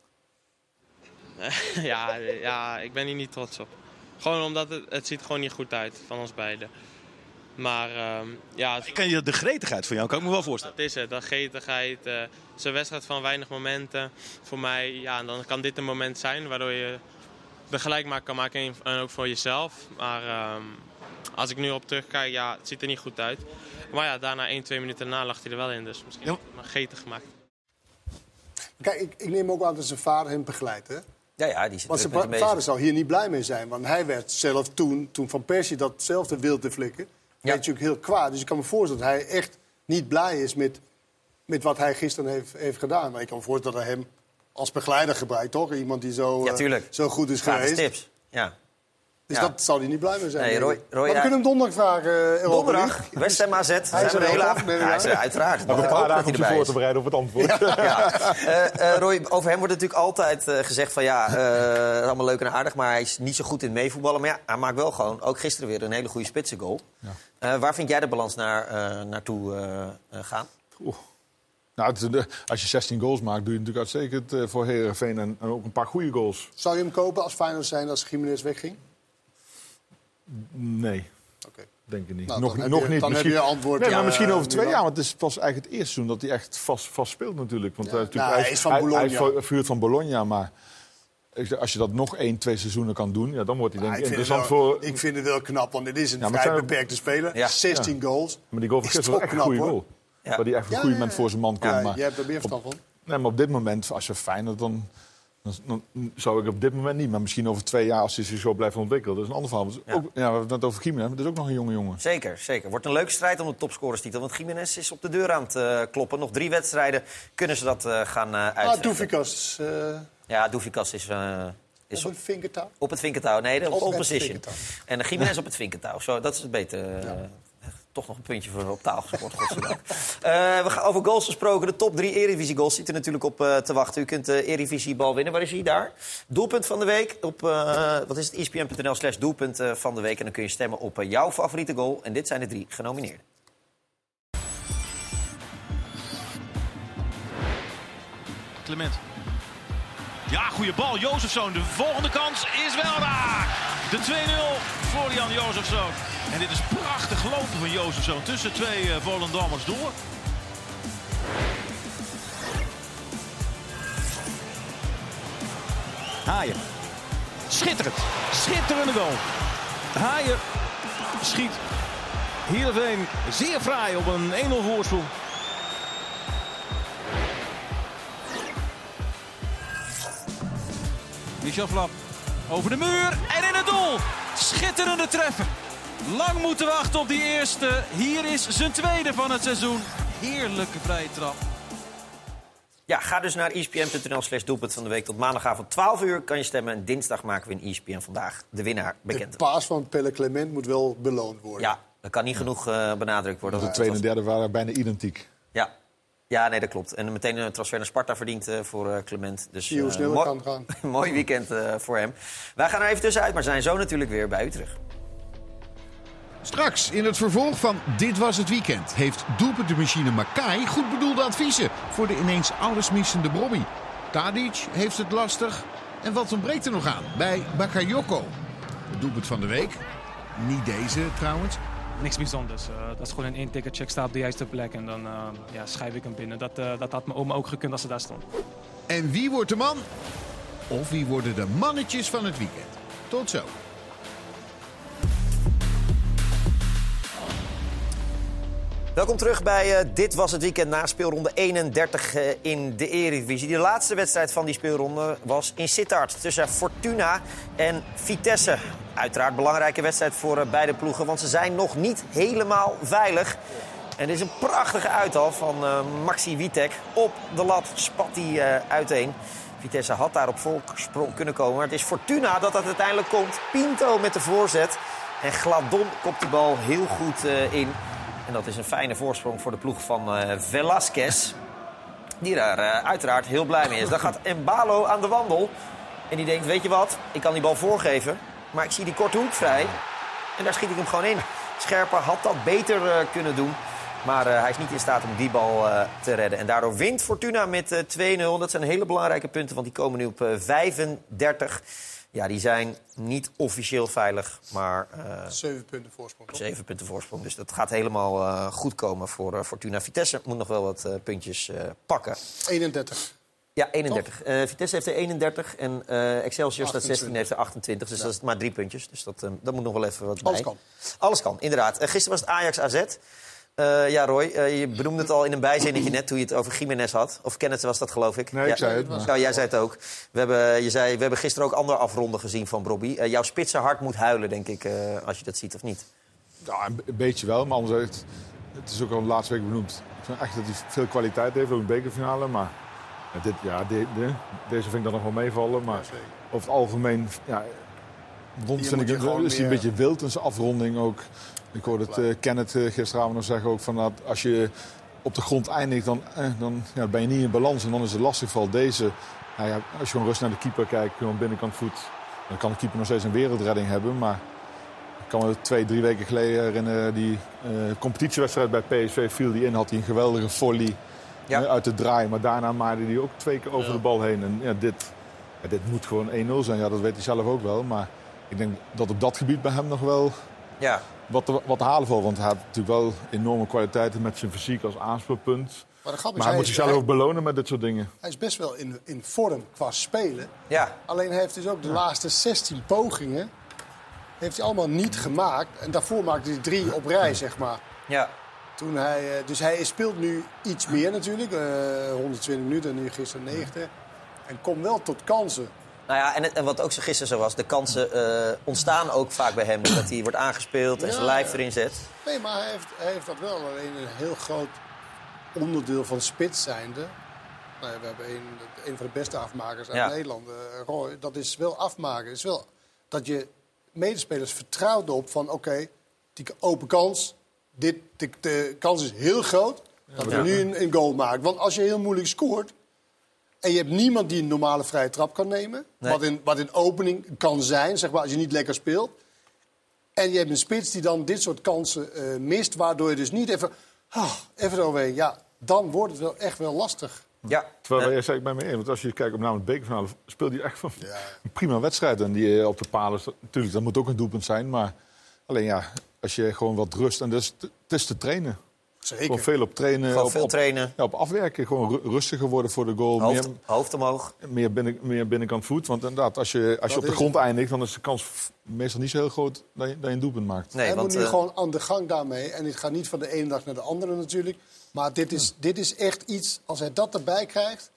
ja, ja, ik ben hier niet trots op. Gewoon omdat het, het ziet gewoon niet goed uit van ons beiden. Maar ehm, ja... Ik kan je de gretigheid van jou, kan ik me wel voorstellen. Dat is het, dat gretigheid. eh, het is een wedstrijd van weinig momenten. Voor mij, ja, dan kan dit een moment zijn waardoor je de gelijkmaak kan maken en- en ook voor jezelf. Maar ehm, als ik nu op terugkijk, ja, het ziet er niet goed uit. Maar ja, daarna 1, 2 minuten daarna lag hij er wel in. Dus misschien heb ik hem getig gemaakt. Kijk, ik, ik neem ook aan dat zijn vader hem begeleidt, hè? Ja, ja, die zit Want zijn vader zou hier niet blij mee zijn. Want hij werd zelf toen, toen Van Persie datzelfde wilde flikken... werd natuurlijk heel kwaad. Dus ik kan me voorstellen dat hij echt niet blij is met, met wat hij gisteren heeft, heeft gedaan. Maar ik kan me voorstellen dat hij hem als begeleider gebruikt, toch? Iemand die zo, Ja, eh, zo goed is Gratis geweest. tips. Ja. Dus Ja. dat zal hij niet blij mee zijn. Nee, Roy- ik. Roy, maar we ja. kunnen hem donderdag vragen. eh, Donderdag. West Ham AZ. Hij Zijn is er hij is er uiteraard. Nog We een hopen paar dagen voor te bereiden op het antwoord. Ja. Eh, eh, Roy, over hem wordt natuurlijk altijd gezegd van ja, eh, allemaal leuk en aardig, maar hij is niet zo goed in meevoetballen. Maar ja, hij maakt wel gewoon, ook gisteren weer, een hele goede spitsengoal. Eh, waar vind jij de balans naar, eh, naartoe gaan? Nou, als je 16 goals maakt, doe je natuurlijk uitstekend voor Herenveen en, en ook een paar goede goals. Zou je hem kopen als Feyenoord zijn als Jiménez wegging? Nee. Oké. Denk ik niet. Nou, nog dan heb nog je- niet. dan heb misschien, je antwoord, Nee, maar ja, misschien over twee jaar. Want het is pas eigenlijk het eerste seizoen dat hij echt vast, vast speelt natuurlijk. Want hij, is Nou, natuurlijk- hij is van hij, Bologna. hij is van- vuurt van Bologna, maar ik zeg, als je dat nog één, twee seizoenen kan doen, ja, dan wordt hij denk Ja, ik interessant wel, voor... ik vind het wel knap, want dit is een Ja, vrij zijn- beperkte speler. Ja. 16 Ja. goals. Maar die goal van Is gisteren was echt een goede hoor. goal. Ja. Waar hij echt op een Ja, goede ja, moment voor zijn man komt. Ja, maar jij hebt er meer verstand van. Nee, maar op dit moment, als je Feyenoord, dan, dan, dan zou ik op dit moment niet. Maar misschien over twee jaar, als hij zich zo blijft ontwikkelen. Dat is een ander verhaal. Ook, ja, we hebben het net over Gimenez, maar dat is ook nog een jonge jongen. Zeker, zeker. Wordt een leuke strijd om de topscorerstitel. Want Jiménez is op de deur aan het eh, kloppen. Nog drie wedstrijden kunnen ze dat eh, gaan uh, Ah, uitvechten. Doefikas. eh Ja, Doefikas is... eh, is op een vinkertouw. Op het vinkertouw, nee, de Op pole het position. vinkertouw. En Jiménez op het vinkertouw. Zo, dat is het beter. Toch nog een puntje voor op taal gescoord, godzijdank. Eh we gaan over goals gesproken. De top drie Eredivisie goals zitten natuurlijk op eh, te wachten. U kunt de Eredivisie bal winnen. Waar is hij? Daar. Doelpunt van de week op eh, wat is het? ESPN.nl slash doelpunt van de week. En dan kun je stemmen op jouw favoriete goal. En dit zijn de drie genomineerden. Clement. Ja, goede bal. Jozefzoon. De volgende kans is wel raak. De 2-0 voor Jan Jozefzoon. En dit is prachtig lopen van Jozefzoon tussen twee uh, Volendammers door. Haaien. Schitterend. Schitterende goal. Haaien schiet Heerenveen zeer fraai op een 1-0 voorsprong. Michel Flap over de muur en in het doel. Schitterende treffer. Lang moeten wachten op die eerste. Hier is zijn tweede van het seizoen. Heerlijke vrije trap. Ja, ga dus naar ESPN.nl slash doelpunt van de week. Tot maandagavond 12 uur kan je stemmen. En dinsdag maken we in ESPN vandaag de winnaar bekend. De paas van Pelle Clement moet wel beloond worden. Ja, dat kan niet genoeg uh, benadrukt worden. De tweede en derde waren bijna identiek. Ja. Ja, nee, dat klopt. En meteen een transfer naar Sparta verdient uh, voor uh, Clement. Dus, Zie hoe snel het kan gaan. mooi weekend uh, voor hem. Wij gaan er even tussenuit, maar zijn zo natuurlijk weer bij u terug. Straks in het vervolg van Dit Was Het Weekend heeft doelpuntenmachine Makai goed bedoelde adviezen voor de ineens alles missende Bobby. Tadic heeft het lastig en wat ontbreekt er nog aan bij Bakayoko? Het doelpunt van de week, niet deze trouwens. Niks bijzonders. Uh, dat is gewoon een één ticket check staat op de juiste plek en dan uh, ja, schrijf ik hem binnen. Dat, uh, dat had mijn oma ook gekund als ze daar stond. En wie wordt de man? Of wie worden de mannetjes van het weekend? Tot zo. Welkom terug bij eh, Dit Was Het Weekend na speelronde 31 eh, in de Eredivisie. De laatste wedstrijd van die speelronde was in Sittard tussen Fortuna en Vitesse. Uiteraard belangrijke wedstrijd voor eh, beide ploegen, want ze zijn nog niet helemaal veilig. En is een prachtige uithaal van Maxi Witek. Op de lat spat hij uiteen. Vitesse had daar op voorsprong kunnen komen. Maar het is Fortuna dat dat uiteindelijk komt. Pinto met de voorzet. En Gladon kopt die bal heel goed in. En dat is een fijne voorsprong voor de ploeg van eh Velasquez. Die daar eh, uiteraard heel blij mee is. Dan gaat Mbalo aan de wandel. En die denkt, weet je wat, ik kan die bal voorgeven. Maar ik zie die korte hoek vrij. En daar schiet ik hem gewoon in. Scherper had dat beter eh, kunnen doen. Maar hij is niet in staat om die bal te redden. En daardoor wint Fortuna met eh, 2-0. Dat zijn hele belangrijke punten, want die komen nu op eh, 35. Ja, die zijn niet officieel veilig, maar... eh, Zeven punten voorsprong. Zeven punten voorsprong. Dus dat gaat helemaal eh, goed komen voor eh, Fortuna. Vitesse moet nog wel wat puntjes pakken. 31. Ja, 31. Eh, Vitesse heeft er 31 en eh, Excelsior staat 16 28. heeft er 28. Dus dat is maar drie puntjes. Dus dat, dat moet nog wel even wat bij. Alles kan. Alles kan, inderdaad. Gisteren was het Ajax-AZ. Eh, ja, Roy, eh, je benoemde het al in een bijzinnetje net toen je het over Jiménez had. Of Kenneth was dat, geloof ik. Nee, ik ja. zei het, maar- Nou, jij zei het ook. We hebben, je zei, we hebben gisteren ook andere afronden gezien van Bobby. Eh, jouw spitse hart moet huilen, denk ik, eh, als je dat ziet, of niet? Ja, een, een beetje wel, maar anders heeft, het is ook al de laatste week benoemd. Ik vind echt dat hij veel kwaliteit heeft, ook in de bekerfinale. Maar ja, dit, ja, de- de- deze vind ik dan nog wel meevallen. Maar over het algemeen, ja, rond vind ik is hij een beetje wild in zijn afronding ook. Ik hoorde het eh, Kenneth eh, gisteravond nog zeggen ook van dat als je op de grond eindigt, dan, eh, dan ja, ben je niet in balans en dan is het lastig. Vooral deze, nou ja, als je gewoon rust naar de keeper kijkt, gewoon binnenkant voet, dan kan de keeper nog steeds een wereldredding hebben. Maar ik kan me twee, drie weken geleden herinneren, die eh, competitiewedstrijd bij PSV viel die in, had hij een geweldige volley Ja. uit de draai. Maar daarna maakte hij ook twee keer over de bal heen. En ja, dit, dit moet gewoon 1-0 zijn. Ja, dat weet hij zelf ook wel. Maar ik denk dat op dat gebied bij hem nog wel Ja. Wat te, wat te halen valt. Want hij heeft natuurlijk wel enorme kwaliteiten met zijn fysiek als aanspeelpunt. Maar de grap is, Maar hij moet zichzelf ook belonen met dit soort dingen. Hij is best wel in, in vorm qua spelen. Ja. Alleen hij heeft dus ook de laatste 16 pogingen... heeft hij allemaal niet gemaakt. En daarvoor maakte hij drie op rij, zeg maar. Ja. Toen hij, eh, dus hij speelt nu iets meer natuurlijk. eh 120 minuten en nu gisteren 90. En komt wel tot kansen. Nou ja, en, het- en wat ook zo gisteren zo was, de kansen eh, ontstaan ook vaak bij hem. Dat hij wordt aangespeeld en zijn lijf erin zet. Nee, maar hij heeft, hij heeft dat wel. Alleen een heel groot onderdeel van spits zijnde. Nou ja, we hebben een, een van de beste afmakers uit Ja. Nederland, eh, Roy. Dat is wel afmaken. Is wel dat je medespelers vertrouwt op van... oké, die open kans, dit, de, de kans is heel groot dat we nu een, een goal maken. Want als je heel moeilijk scoort... en je hebt niemand die een normale vrije trap kan nemen... Nee. Wat, in, wat in opening kan zijn, zeg maar, als je niet lekker speelt... En je hebt een spits die dan dit soort kansen eh, mist, waardoor je dus niet even, ah, even eroverheen. Ja, dan wordt het wel echt wel lastig. Ja. Terwijl wij zei ik bij me in. Want als je kijkt op namelijk de bekerfinale, speelde hij echt van een prima wedstrijd. En die eh, op de palen, natuurlijk, dat moet ook een doelpunt zijn. Maar alleen ja, als je gewoon wat rust. En dus, het is te trainen. Zeker. Gewoon veel op trainen. Gewoon op, veel op- trainen. Ja, op afwerken. Gewoon ru- rustiger worden voor de goal. Hoofd, meer, hoofd omhoog. meer, binnen, meer binnenkant voet. Want inderdaad, als je, als je op de grond eindigt, dan is de kans meestal niet zo heel groot dat je, dat je een doelpunt maakt. Nee, Hij want, moet nu eh, gewoon aan de gang daarmee. En het gaat niet van de ene dag naar de andere natuurlijk. Maar dit is, dit is echt iets, als hij dat erbij krijgt...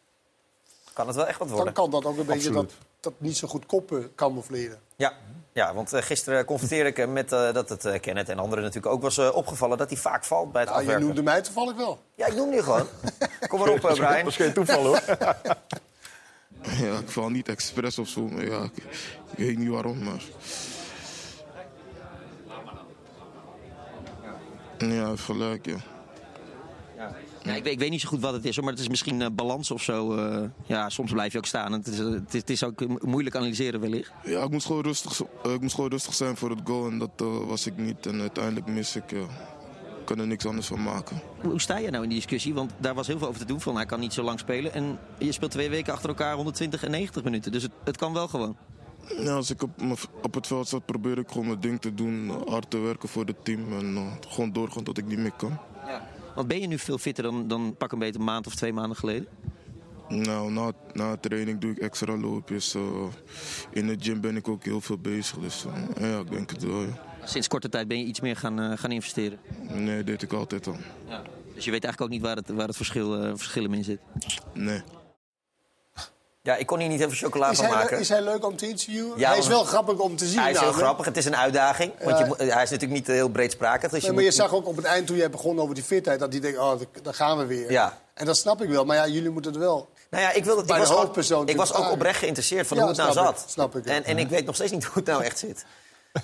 kan het wel echt wat dan worden. kan dat ook een beetje dat, dat niet zo goed koppen camoufleren. Ja. Ja, want eh, gisteren confronteerde ik hem met eh, dat het uh, Kenneth en anderen natuurlijk ook was eh, opgevallen... dat hij vaak valt bij het Nou, je afwerken. noemde mij toevallig wel. Ja, ik noem je gewoon. Kom maar op, eh, Brian. Dat is geen toeval hoor. Ja, ik val niet expres of zo. Maar ja, ik, ik weet niet waarom, maar... Ja, gelijk, ja. Ja, ik, weet, ik weet niet zo goed wat het is, hoor, maar het is misschien eh, balans of zo. eh. ja, soms blijf je ook staan. Het is, eh, het is, het is ook moeilijk analyseren wellicht. Ja, ik moest gewoon rustig, ik moest gewoon rustig zijn voor het goal en dat was ik niet. En uiteindelijk mis ik, ja. Ik kan er niks anders van maken. Hoe, sta je nou in die discussie? Want daar was heel veel over te doen. Van hij kan niet zo lang spelen. En je speelt twee weken achter elkaar 120 en 90 minuten. Dus het, het kan wel gewoon. Ja, als ik op, op het veld zat, probeer ik gewoon mijn ding te doen. Hard te werken voor het team en gewoon doorgaan tot ik niet meer kan. Want ben je nu veel fitter dan, dan pak een beetje een maand of twee maanden geleden? Nou, na, na training doe ik extra loopjes. in de gym ben ik ook heel veel bezig. Dus eh, ja, ik denk het wel. ja. Sinds korte tijd ben je iets meer gaan, eh, gaan investeren. Nee, deed ik altijd al. Dus je weet eigenlijk ook niet waar het, waar het verschil, eh, verschil in zit. Nee. Ja, ik kon hier niet veel chocola Is van hij, maken. is hij leuk om te interviewen? Ja, hij is wel grappig om te zien. Hij is heel grappig. Het is een uitdaging. Want Ja. je, moet- hij is natuurlijk niet heel breedsprakig. Dus Nee, je maar je zag ook op het eind toen jij begon over die fitheid... dat hij denkt, oh, daar gaan we weer. Ja. En dat snap ik wel. Maar ja, jullie moeten het wel... Nou ja, ik, wil dat, bij ik, was, ook, ik was ook oprecht geïnteresseerd van Ja, hoe het nou zat. ik, snap ik, en, en ik weet nog steeds niet hoe het nou echt zit.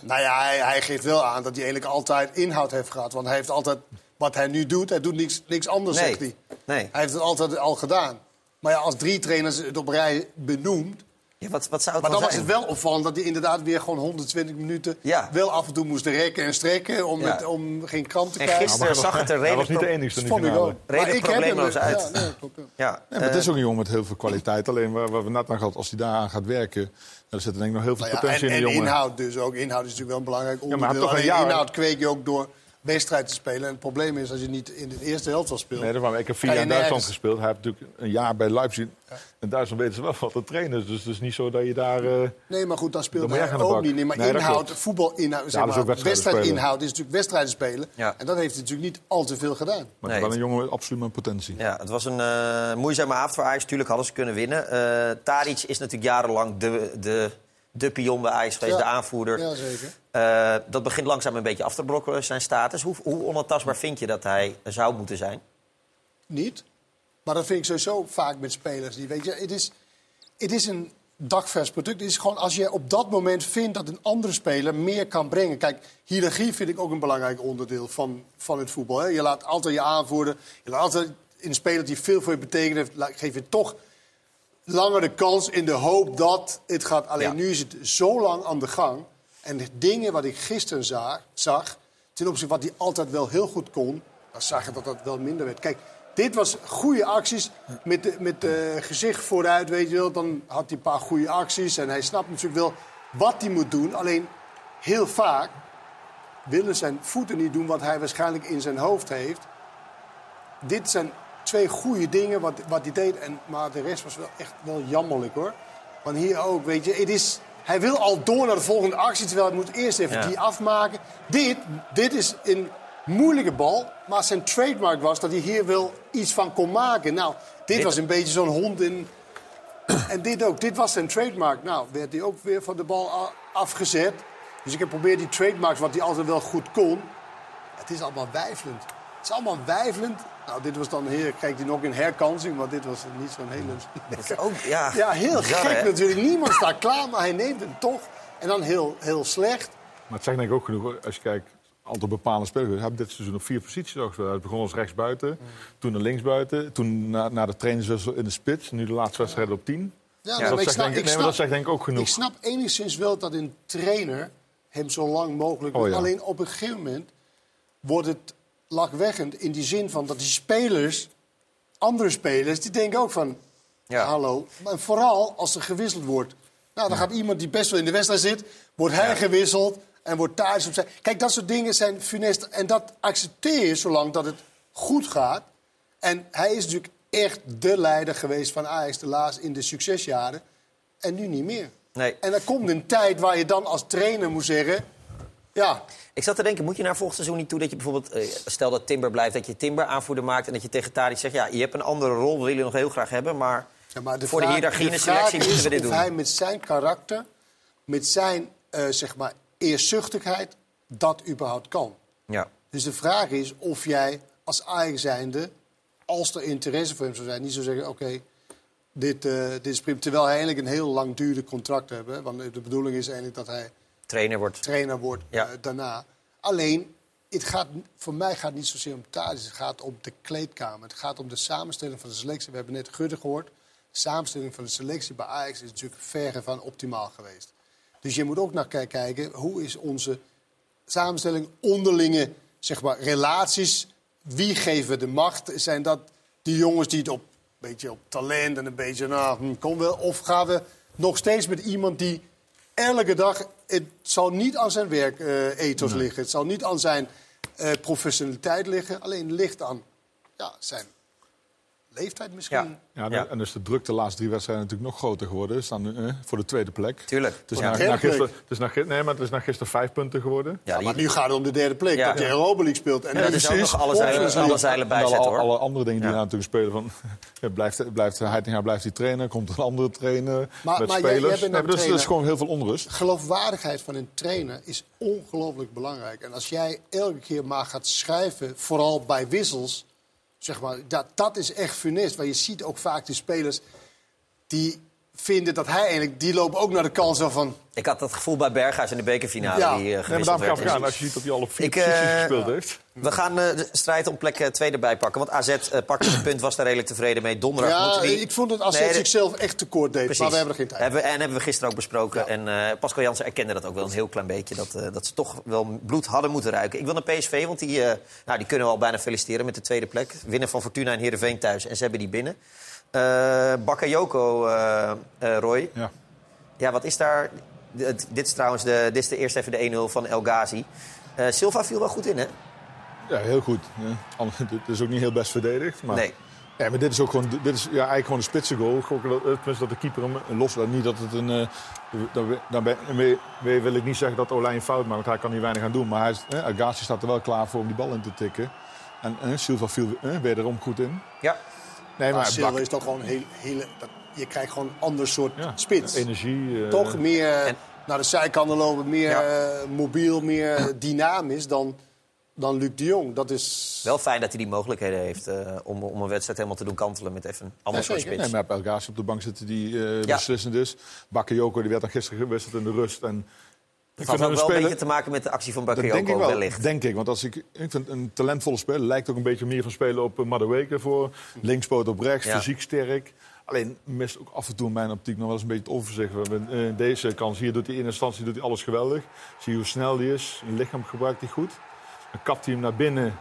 Nou ja, hij, hij geeft wel aan dat hij eigenlijk altijd inhoud heeft gehad. Want hij heeft altijd... Wat hij nu doet, hij doet niks, niks anders, Nee. zegt hij. Nee. Hij heeft het altijd al gedaan. Maar ja, als drie trainers het op rij benoemt... Ja, wat, wat zou het Maar dan dan was het wel opvallend dat hij inderdaad weer gewoon 120 minuten... Ja. wel af en toe moest rekken en strekken om, Ja. het, om geen krant te En kijken. gisteren zag het er redelijk, niet de enigste in de. Maar redelijk ik heb hem- probleemloos uit. Ja, nee, ja. Ja, Nee, maar het is eh, ook een jongen met heel veel kwaliteit. Alleen waar, waar we net aan gehad, als hij daaraan gaat werken... dan zit er denk ik nog heel veel Nou ja, potentie en, in en de jongen. inhoud dus ook. Inhoud is natuurlijk wel een belangrijk maar onderdeel. heeft toch een Alleen jaar- inhoud kweek je ook door wedstrijd te spelen. En het probleem is als je niet in de eerste helft al speelt... Nee, dat ik heb vier jaar in Duitsland nergens- gespeeld. Hij heeft natuurlijk een jaar bij Leipzig. In Duitsland weten ze wel wat te trainen. Dus het is niet zo dat je daar... eh, Nee, maar goed, dan speelt Dan hij de ook niet. Nee, maar Nee, inhoud, voetbalinhoud, zeg Ja, maar, wedstrijdinhoud is natuurlijk wedstrijden spelen. Ja. En dat heeft hij natuurlijk niet al te veel gedaan. maar het Nee, is wel een jongen met absoluut met potentie. Ja, het was een eh, moeizame avond voor Ajax. Tuurlijk hadden ze kunnen winnen. Eh Tadic is natuurlijk jarenlang de, de, de pion bij Ajax geweest, Ja. de aanvoerder. Ja, zeker. Eh, dat begint langzaam een beetje af te brokkelen, zijn status. Hoe, hoe onaantastbaar vind je dat hij zou moeten zijn? Niet. Maar dat vind ik sowieso vaak met spelers. Die, weet je, het, is, het is een dagvers product. Het is gewoon als je op dat moment vindt dat een andere speler meer kan brengen. Kijk, hiërarchie vind ik ook een belangrijk onderdeel van, van het voetbal. Hè. Je laat altijd je aanvoerder. Je laat altijd een speler die veel voor je betekent heeft, geef je toch langer de kans in de hoop dat het gaat. Alleen Ja. nu is het zo lang aan de gang. En de dingen wat ik gisteren zag, zag ten opzichte van wat hij altijd wel heel goed kon, dan zag je dat dat wel minder werd. Kijk, dit was goede acties met, met gezicht vooruit, weet je wel. Dan had hij een paar goede acties en hij snapt natuurlijk wel wat hij moet doen. Alleen heel vaak willen zijn voeten niet doen wat hij waarschijnlijk in zijn hoofd heeft. Dit zijn twee goede dingen wat, wat hij deed. En, maar de rest was wel echt wel jammerlijk hoor. Want hier ook, weet je, het is, hij wil al door naar de volgende actie. Terwijl hij moet eerst even Ja. die afmaken. Dit, dit is een moeilijke bal. Maar zijn trademark was dat hij hier wel iets van kon maken. Nou, dit, Dit- was een beetje zo'n hond in... En dit ook. Dit was zijn trademark. Nou, werd hij ook weer van de bal afgezet. Dus ik heb geprobeerd die trademarks, wat hij altijd wel goed kon. Het is allemaal wijfelend. Het is allemaal wijfelend. Nou, dit was dan heerlijk. Kijk, die nog een herkansing, maar dit was niet zo'n hele... Dat is ook, ja, Ja, heel bizar, gek hè? natuurlijk. Niemand staat klaar, maar hij neemt hem toch. En dan heel, heel slecht. Maar het zegt denk ik ook genoeg, als je kijkt, een aantal bepaalde spelers. We hebben dit seizoen op vier posities al gespeeld. Hij begon als rechtsbuiten, toen naar linksbuiten, toen na, naar de trainerswissel in de spits. Nu de laatste wedstrijd op tien. Ja, Dus dat, ik zegt snap- denk, ik- nee, dat zegt denk ik ook genoeg. Ik snap enigszins wel dat een trainer hem zo lang mogelijk... Oh, ja. Alleen op een gegeven moment wordt het lachweggend in die zin van dat die spelers, andere spelers, die denken ook van... Ja. Hallo. Maar vooral als er gewisseld wordt. Nou, dan gaat iemand die best wel in de wedstrijd zit, wordt hij gewisseld en wordt thuis op zijn. Kijk, dat soort dingen zijn funest. En dat accepteer je zolang dat het goed gaat. En hij is natuurlijk echt de leider geweest van Ajax de laatste in de succesjaren. En nu niet meer. Nee. En er komt een tijd waar je dan als trainer moet zeggen... Ja, Ik zat te denken, moet je naar volgend seizoen niet toe dat je bijvoorbeeld... eh, stel dat Timber blijft, dat je Timber aanvoerder maakt... en dat je tegen Tadic zegt, ja, je hebt een andere rol, we willen je nog heel graag hebben... maar, Ja, maar de voor vraag, de hiërarchie en de selectie moeten we dit doen. hij met zijn karakter, met zijn eh, zeg maar eerzuchtigheid, dat überhaupt kan. Ja. Dus de vraag is of jij als Ajax zijnde, als er interesse voor hem zou zijn, niet zou zeggen: oké, dit, eh, dit is prima. Terwijl hij eigenlijk een heel langdurig contract heeft. hè. Want de bedoeling is eigenlijk dat hij Trainer wordt. trainer wordt Ja. eh, daarna. Alleen, het gaat, voor mij gaat het niet zozeer om Thadis. Het gaat om de kleedkamer. Het gaat om de samenstelling van de selectie. We hebben net Gudde gehoord. De samenstelling van de selectie bij Ajax is natuurlijk verre van optimaal geweest. Dus je moet ook naar kij- kijken, hoe is onze samenstelling onderlinge zeg maar, relaties? Wie geven we de macht? Zijn dat die jongens die het op, een beetje op talent en een beetje, nou, hm, kom wel. Of gaan we nog steeds met iemand die elke dag, het zal niet aan zijn werkethos liggen. Het zal niet aan zijn eh, professionaliteit liggen. Alleen ligt aan ja, zijn leeftijd misschien. Ja, en- en dus de druk de laatste drie wedstrijden natuurlijk nog groter geworden. Ze staan nu eh, voor de tweede plek. Tuurlijk. Het is, Ja. na, na gisteren, plek. het is na, nee, maar het is na gisteren vijf punten geworden. Ja, Maar nu gaat het om de derde plek, Ja. dat je Europa League speelt. En Ja, dat is ook nog alle zeilen- alle hoor. andere dingen die daar natuurlijk spelen. Van, ja, blijft, blijft Heitinga blijft die trainen, komt een andere trainer Maar- met maar jij- spelers. jij Nee, maar dus, er is gewoon heel veel onrust. Geloofwaardigheid van een trainer is ongelooflijk belangrijk. En als jij elke keer maar gaat schrijven, vooral bij wissels, zeg maar, dat, dat is echt funest. Want je ziet ook vaak de spelers die vinden dat hij eigenlijk, die lopen ook naar de kans van. Ik had dat gevoel bij Berghuis in de bekerfinale Ja. die Nee, uh, maar daarom werd. gaan als je ziet dat hij al op vier Ik, eh, gespeeld heeft. We gaan eh, de strijd om plek 2 erbij pakken. Want AZ eh, pakte het punt, was daar redelijk tevreden mee. Donderdag Ja, moeten die... ik vond dat AZ Nee, zichzelf echt tekort deed. Precies. Maar we hebben er geen tijd. Hebben, en hebben we gisteren ook besproken. En eh, Pascal Jansen erkende dat ook wel een heel klein beetje. Dat, eh, dat ze toch wel bloed hadden moeten ruiken. Ik wil naar PSV, want die, eh, nou, die kunnen we al bijna feliciteren met de tweede plek. Winnen van Fortuna en Heerenveen thuis. En ze hebben die binnen. Eh Bakayoko, eh eh, Roy. Ja. Ja, wat is daar... Dit is trouwens de, dit is de eerste even de 1-0 van El Ghazi. Silva viel wel goed in, hè? Ja, heel goed. Ja. Dit is ook niet heel best verdedigd. Maar... Nee. Ja, maar dit is ook gewoon, dit is ja, eigenlijk gewoon een spitse goal. Dat- Tenminste dat de keeper hem loslaat. Niet dat het een... eh, dan- dan ben- mee- wil ik niet zeggen dat Olij een fout maakt, want hij kan hier weinig aan doen. Maar hij eh, Agassi staat er wel klaar voor om die bal in te tikken. En eh, Silva viel eh, wederom goed in. Ja. Nee, maar maar Silva Bak- is toch gewoon heel, hele, dat, je krijgt gewoon een ander soort spits. energie. eh, Toch meer naar de zijkanten lopen, meer eh, mobiel, meer dynamisch dan, dan Luc de Jong. Dat is... Wel fijn dat hij die mogelijkheden heeft eh, om, om een wedstrijd helemaal te doen kantelen met even een ander soort spits. Nee, maar heb Elgazi op de bank zitten die eh, Ja. beslissend is. Bakayoko die werd dan gisteren gewisseld in de rust. En Het had ook wel een beetje te maken met de actie van Dat denk ik Bakayoko wel, wellicht. denk ik. Want als ik, ik vind een talentvolle speler lijkt ook een beetje meer van spelen op uh, Madueke voor. Linkspoot op rechts, Ja. fysiek sterk. Alleen mist ook af en toe in mijn optiek nog wel eens een beetje het overzicht. We hebben, eh, deze kans hier doet hij in instantie doet hij alles geweldig. Zie je hoe snel hij is. Een lichaam gebruikt hij goed. Dan kapt hij hem naar binnen.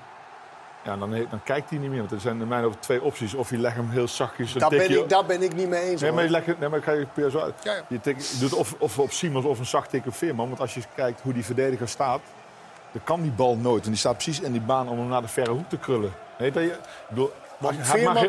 Ja, dan, dan kijkt hij niet meer. Want er zijn in mijn over twee opties. Of je legt hem heel zachtjes een Daar ben, ik, daar ben ik niet mee eens. Nee, maar, je legt het- nee, maar ik ga je per zo uit. Ja, ja. Je, tik- je doet of, of op Simons of een zacht tik op Veerman. Want als je kijkt hoe die verdediger staat, dan kan die bal nooit. En die staat precies in die baan om hem naar de verre hoek te krullen. Nee, dat je, ik bedoel,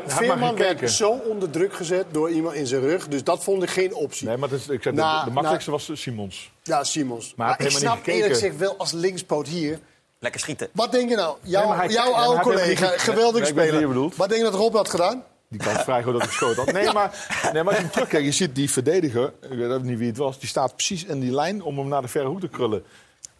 Veerman, werd zo onder druk gezet door iemand in zijn rug. Dus dat vond ik geen optie. Nee, maar is, ik zeg, de- Na- de, makkelijkste was Simons. Ja, Simons. Maar Maar, hij ik snap niet eerlijk gezegd wel als linkspoot hier. Lekker schieten. Wat denk je nou? Jouw, Nee, maar hij- jouw maar oude collega, niet- geweldig Nee, speler. Wat denk je dat Rob had gedaan? Die kans vrij goed dat hij schoot had. Nee, maar, nee, maar als je hem terugkijkt, je ziet die verdediger, ik weet ook niet wie het was, die staat precies in die lijn om hem naar de verre hoek te krullen.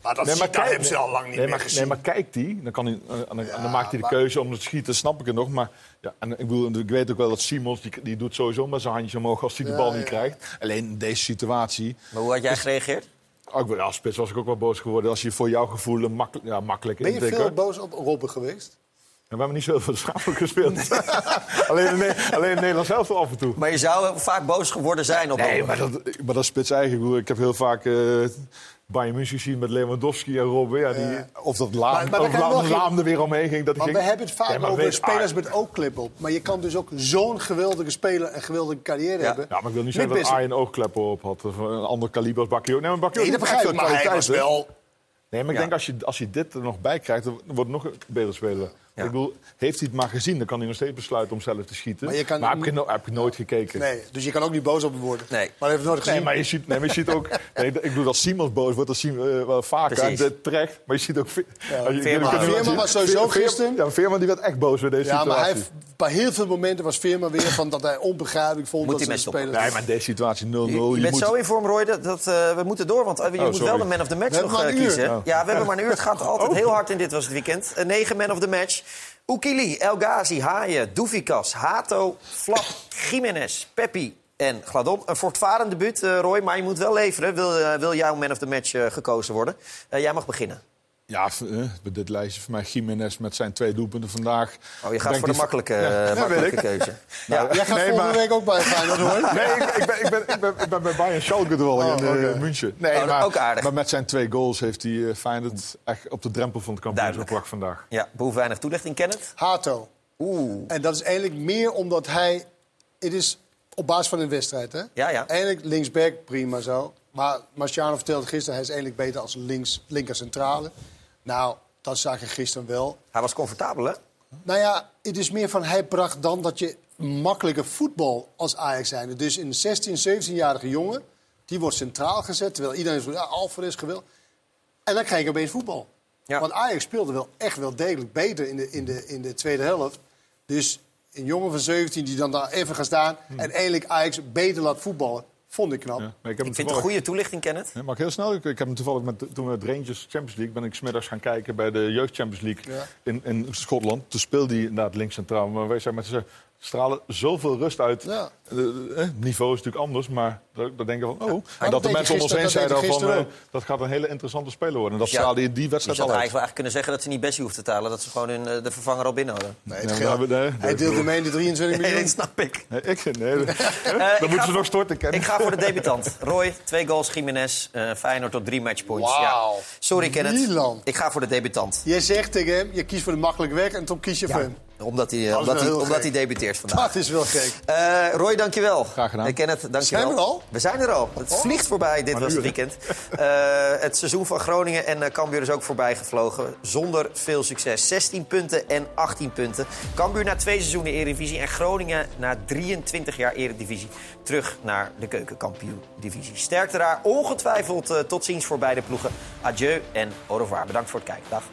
Maar dat, Nee, kijk- hebben ze al lang niet nee, meer maar, gezien. Nee, maar kijkt hij, dan, kan hij, eh, dan, dan maakt hij de maar- keuze om te schieten, snap ik het nog. Maar ja, en ik, bedoel, ik weet ook wel dat Simons, die, die doet sowieso maar zijn handjes omhoog als hij de bal ja. niet krijgt. Alleen in deze situatie... Maar hoe had jij gereageerd? Oh, spits was ik ook wel boos geworden als je voor jouw gevoel een makkel- ja, makkelijk Ben je veel boos op Robben geweest? En we hebben niet zoveel schapelijk gespeeld. alleen, in, alleen in Nederland zelf wel af en toe. Maar je zou vaak boos geworden zijn op Nee, maar dat, maar dat is spits eigen. Ik bedoel, Ik heb heel vaak eh Bayern München gezien met Lewandowski en Robben. Ja, die, Ja. Of dat Laam, Maar- maar of Laam, er weer omheen ging. Dat Maar ging. we hebben het vaak Ja, over weet- spelers ah, met oogklep op. Maar je kan dus ook zo'n geweldige speler en geweldige carrière hebben. Ja, maar ik wil niet zeggen dat Arjen oogkleppen op had. Of een ander kaliber als Bakio. Nee, maar Bakio Nee, dat begrijp ik. Maar hij was wel... Nee, maar ik Ja. denk als je, als je dit er nog bij krijgt, dan wordt het nog een beter speler. Ja. Ik bedoel, heeft hij het maar gezien, dan kan hij nog steeds besluiten om zelf te schieten. Maar je kan- heb, je no- heb je nooit gekeken. Nee, dus je kan ook niet boos op hem worden. Nee. Maar hij heeft het nooit gezien. Nee, maar je ziet, nee, maar je ziet ook... Nee, ik bedoel, als Simons boos wordt, dat zien we eh, wel vaker. Precies. En terecht. Maar je ziet ook... Als je- Veerman. je kunt- Veerman was sowieso gisteren. Ja, Veerman die werd echt boos bij deze Ja, maar situatie. hij heeft, bij heel veel momenten was Veerman weer van dat hij onbegrijpelijk vond Moet dat hij spelers... Nee, maar deze situatie 0-0. Je, je bent moet... zo in vorm, Roy, dat, dat, eh, we moeten door. Want eh, je Oh, moet sorry. wel de man of the match nog kiezen. Oh. Ja, we hebben maar een uur. Het gaat altijd heel hard in dit was het weekend. Negen man of the match. Oekili, El Ghazi, Haaien, Doufikas, Hato, Flap, Jiménez, Peppi en Gladon. Een voortvarend debuut, eh, Roy, maar je moet wel leveren. Wil, eh, wil jouw man of the match eh, gekozen worden? Jij mag beginnen. Ja, eh, dit lijstje voor mij Jiménez met zijn twee doelpunten vandaag. Oh, je gaat voor de die- makkelijke, Ja, eh, ja, makkelijke keuze. Nou, Jij gaat nee, volgende maar- week ook bij Feyenoord, hoor. Nee, ik, ik, ben, ik, ben, ik, ben, ik ben bij Bayern Schalke al Oh, in eh, oké. München. Nee, Oh, maar, ook aardig. maar met zijn twee goals heeft hij uh, Feyenoord echt op de drempel van het kampioenschap gebracht vandaag. Ja, behoeft weinig toelichting, Kenneth. Hato. Oeh. En dat is eigenlijk meer omdat hij... Het is op basis van een wedstrijd, hè? Ja, ja. Eigenlijk linksback, prima zo. Maar Marciano vertelde gisteren... hij is eigenlijk beter als links, linker centrale. Nou, dat zag je gisteren wel. Hij was comfortabel, hè? Nou ja, het is meer van hij bracht dan dat je makkelijker voetbal als Ajax zijn. Dus een 16, 17-jarige jongen, die wordt centraal gezet. Terwijl iedereen zegt, ja, Alvarez geweld. En dan krijg je opeens voetbal. Want Ajax speelde wel echt wel degelijk beter in de, in de, in de tweede helft. Dus een jongen van 17 die dan daar even gaat staan... en eindelijk Ajax beter laat voetballen, vond ik knap. Ja, maar ik, heb Ik vind het een toevallig- goede toelichting, Kenneth. Ja, ik heel snel? Ik, ik heb hem toevallig met, toen we het Rangers Champions League... ben ik smiddags gaan kijken bij de Jeugd Champions League Ja. in, in Schotland. Toen speelde hij inderdaad links centraal. Maar wij zijn met ze stralen zoveel rust uit. Ja. Eh, eh, het niveau is natuurlijk anders, maar daar, daar denken we van... Oh, en dat de mensen om je ons heen zeiden dat je van... eh, dat gaat een hele interessante speler worden. En dat ja, straalde je die Je wedstrijd zou al uit. eigenlijk wel echt kunnen zeggen dat ze niet Bessie hoeft te talen. Dat ze gewoon hun, eh, de vervanger al binnen hadden. Nee, Ja, het we- nee, hij dat- deelde mee de 23 Nee, miljoen. dat snap ik. Nee, ik, nee, dan ik moeten ga ze nog storten. Ik ga voor de debutant. Roy, twee goals, Jiménez. eh Feyenoord tot drie matchpoints. Ja. Sorry, Kenneth. Milan. Ik ga voor de debutant. Jij zegt tegen hem, je kiest voor de makkelijke weg en toen kies je voor hem. Omdat hij, eh, Dat omdat hij, omdat hij debuteert vandaag. Dat is wel gek. Eh, Roy, dankjewel. Graag gedaan. En Kenneth, dankjewel. Zijn we er al? We zijn er al. Het Oh. vliegt voorbij. Dit Maar was het weekend. Eh, het seizoen van Groningen en Cambuur is ook voorbij gevlogen. Zonder veel succes. 16 punten en 18 punten. Cambuur na twee seizoenen Eredivisie. En Groningen na 23 jaar Eredivisie. Terug naar de keukenkampioen-divisie. Sterkte daar ongetwijfeld tot ziens voor beide ploegen. Adieu en au revoir. Bedankt voor het kijken. Dag.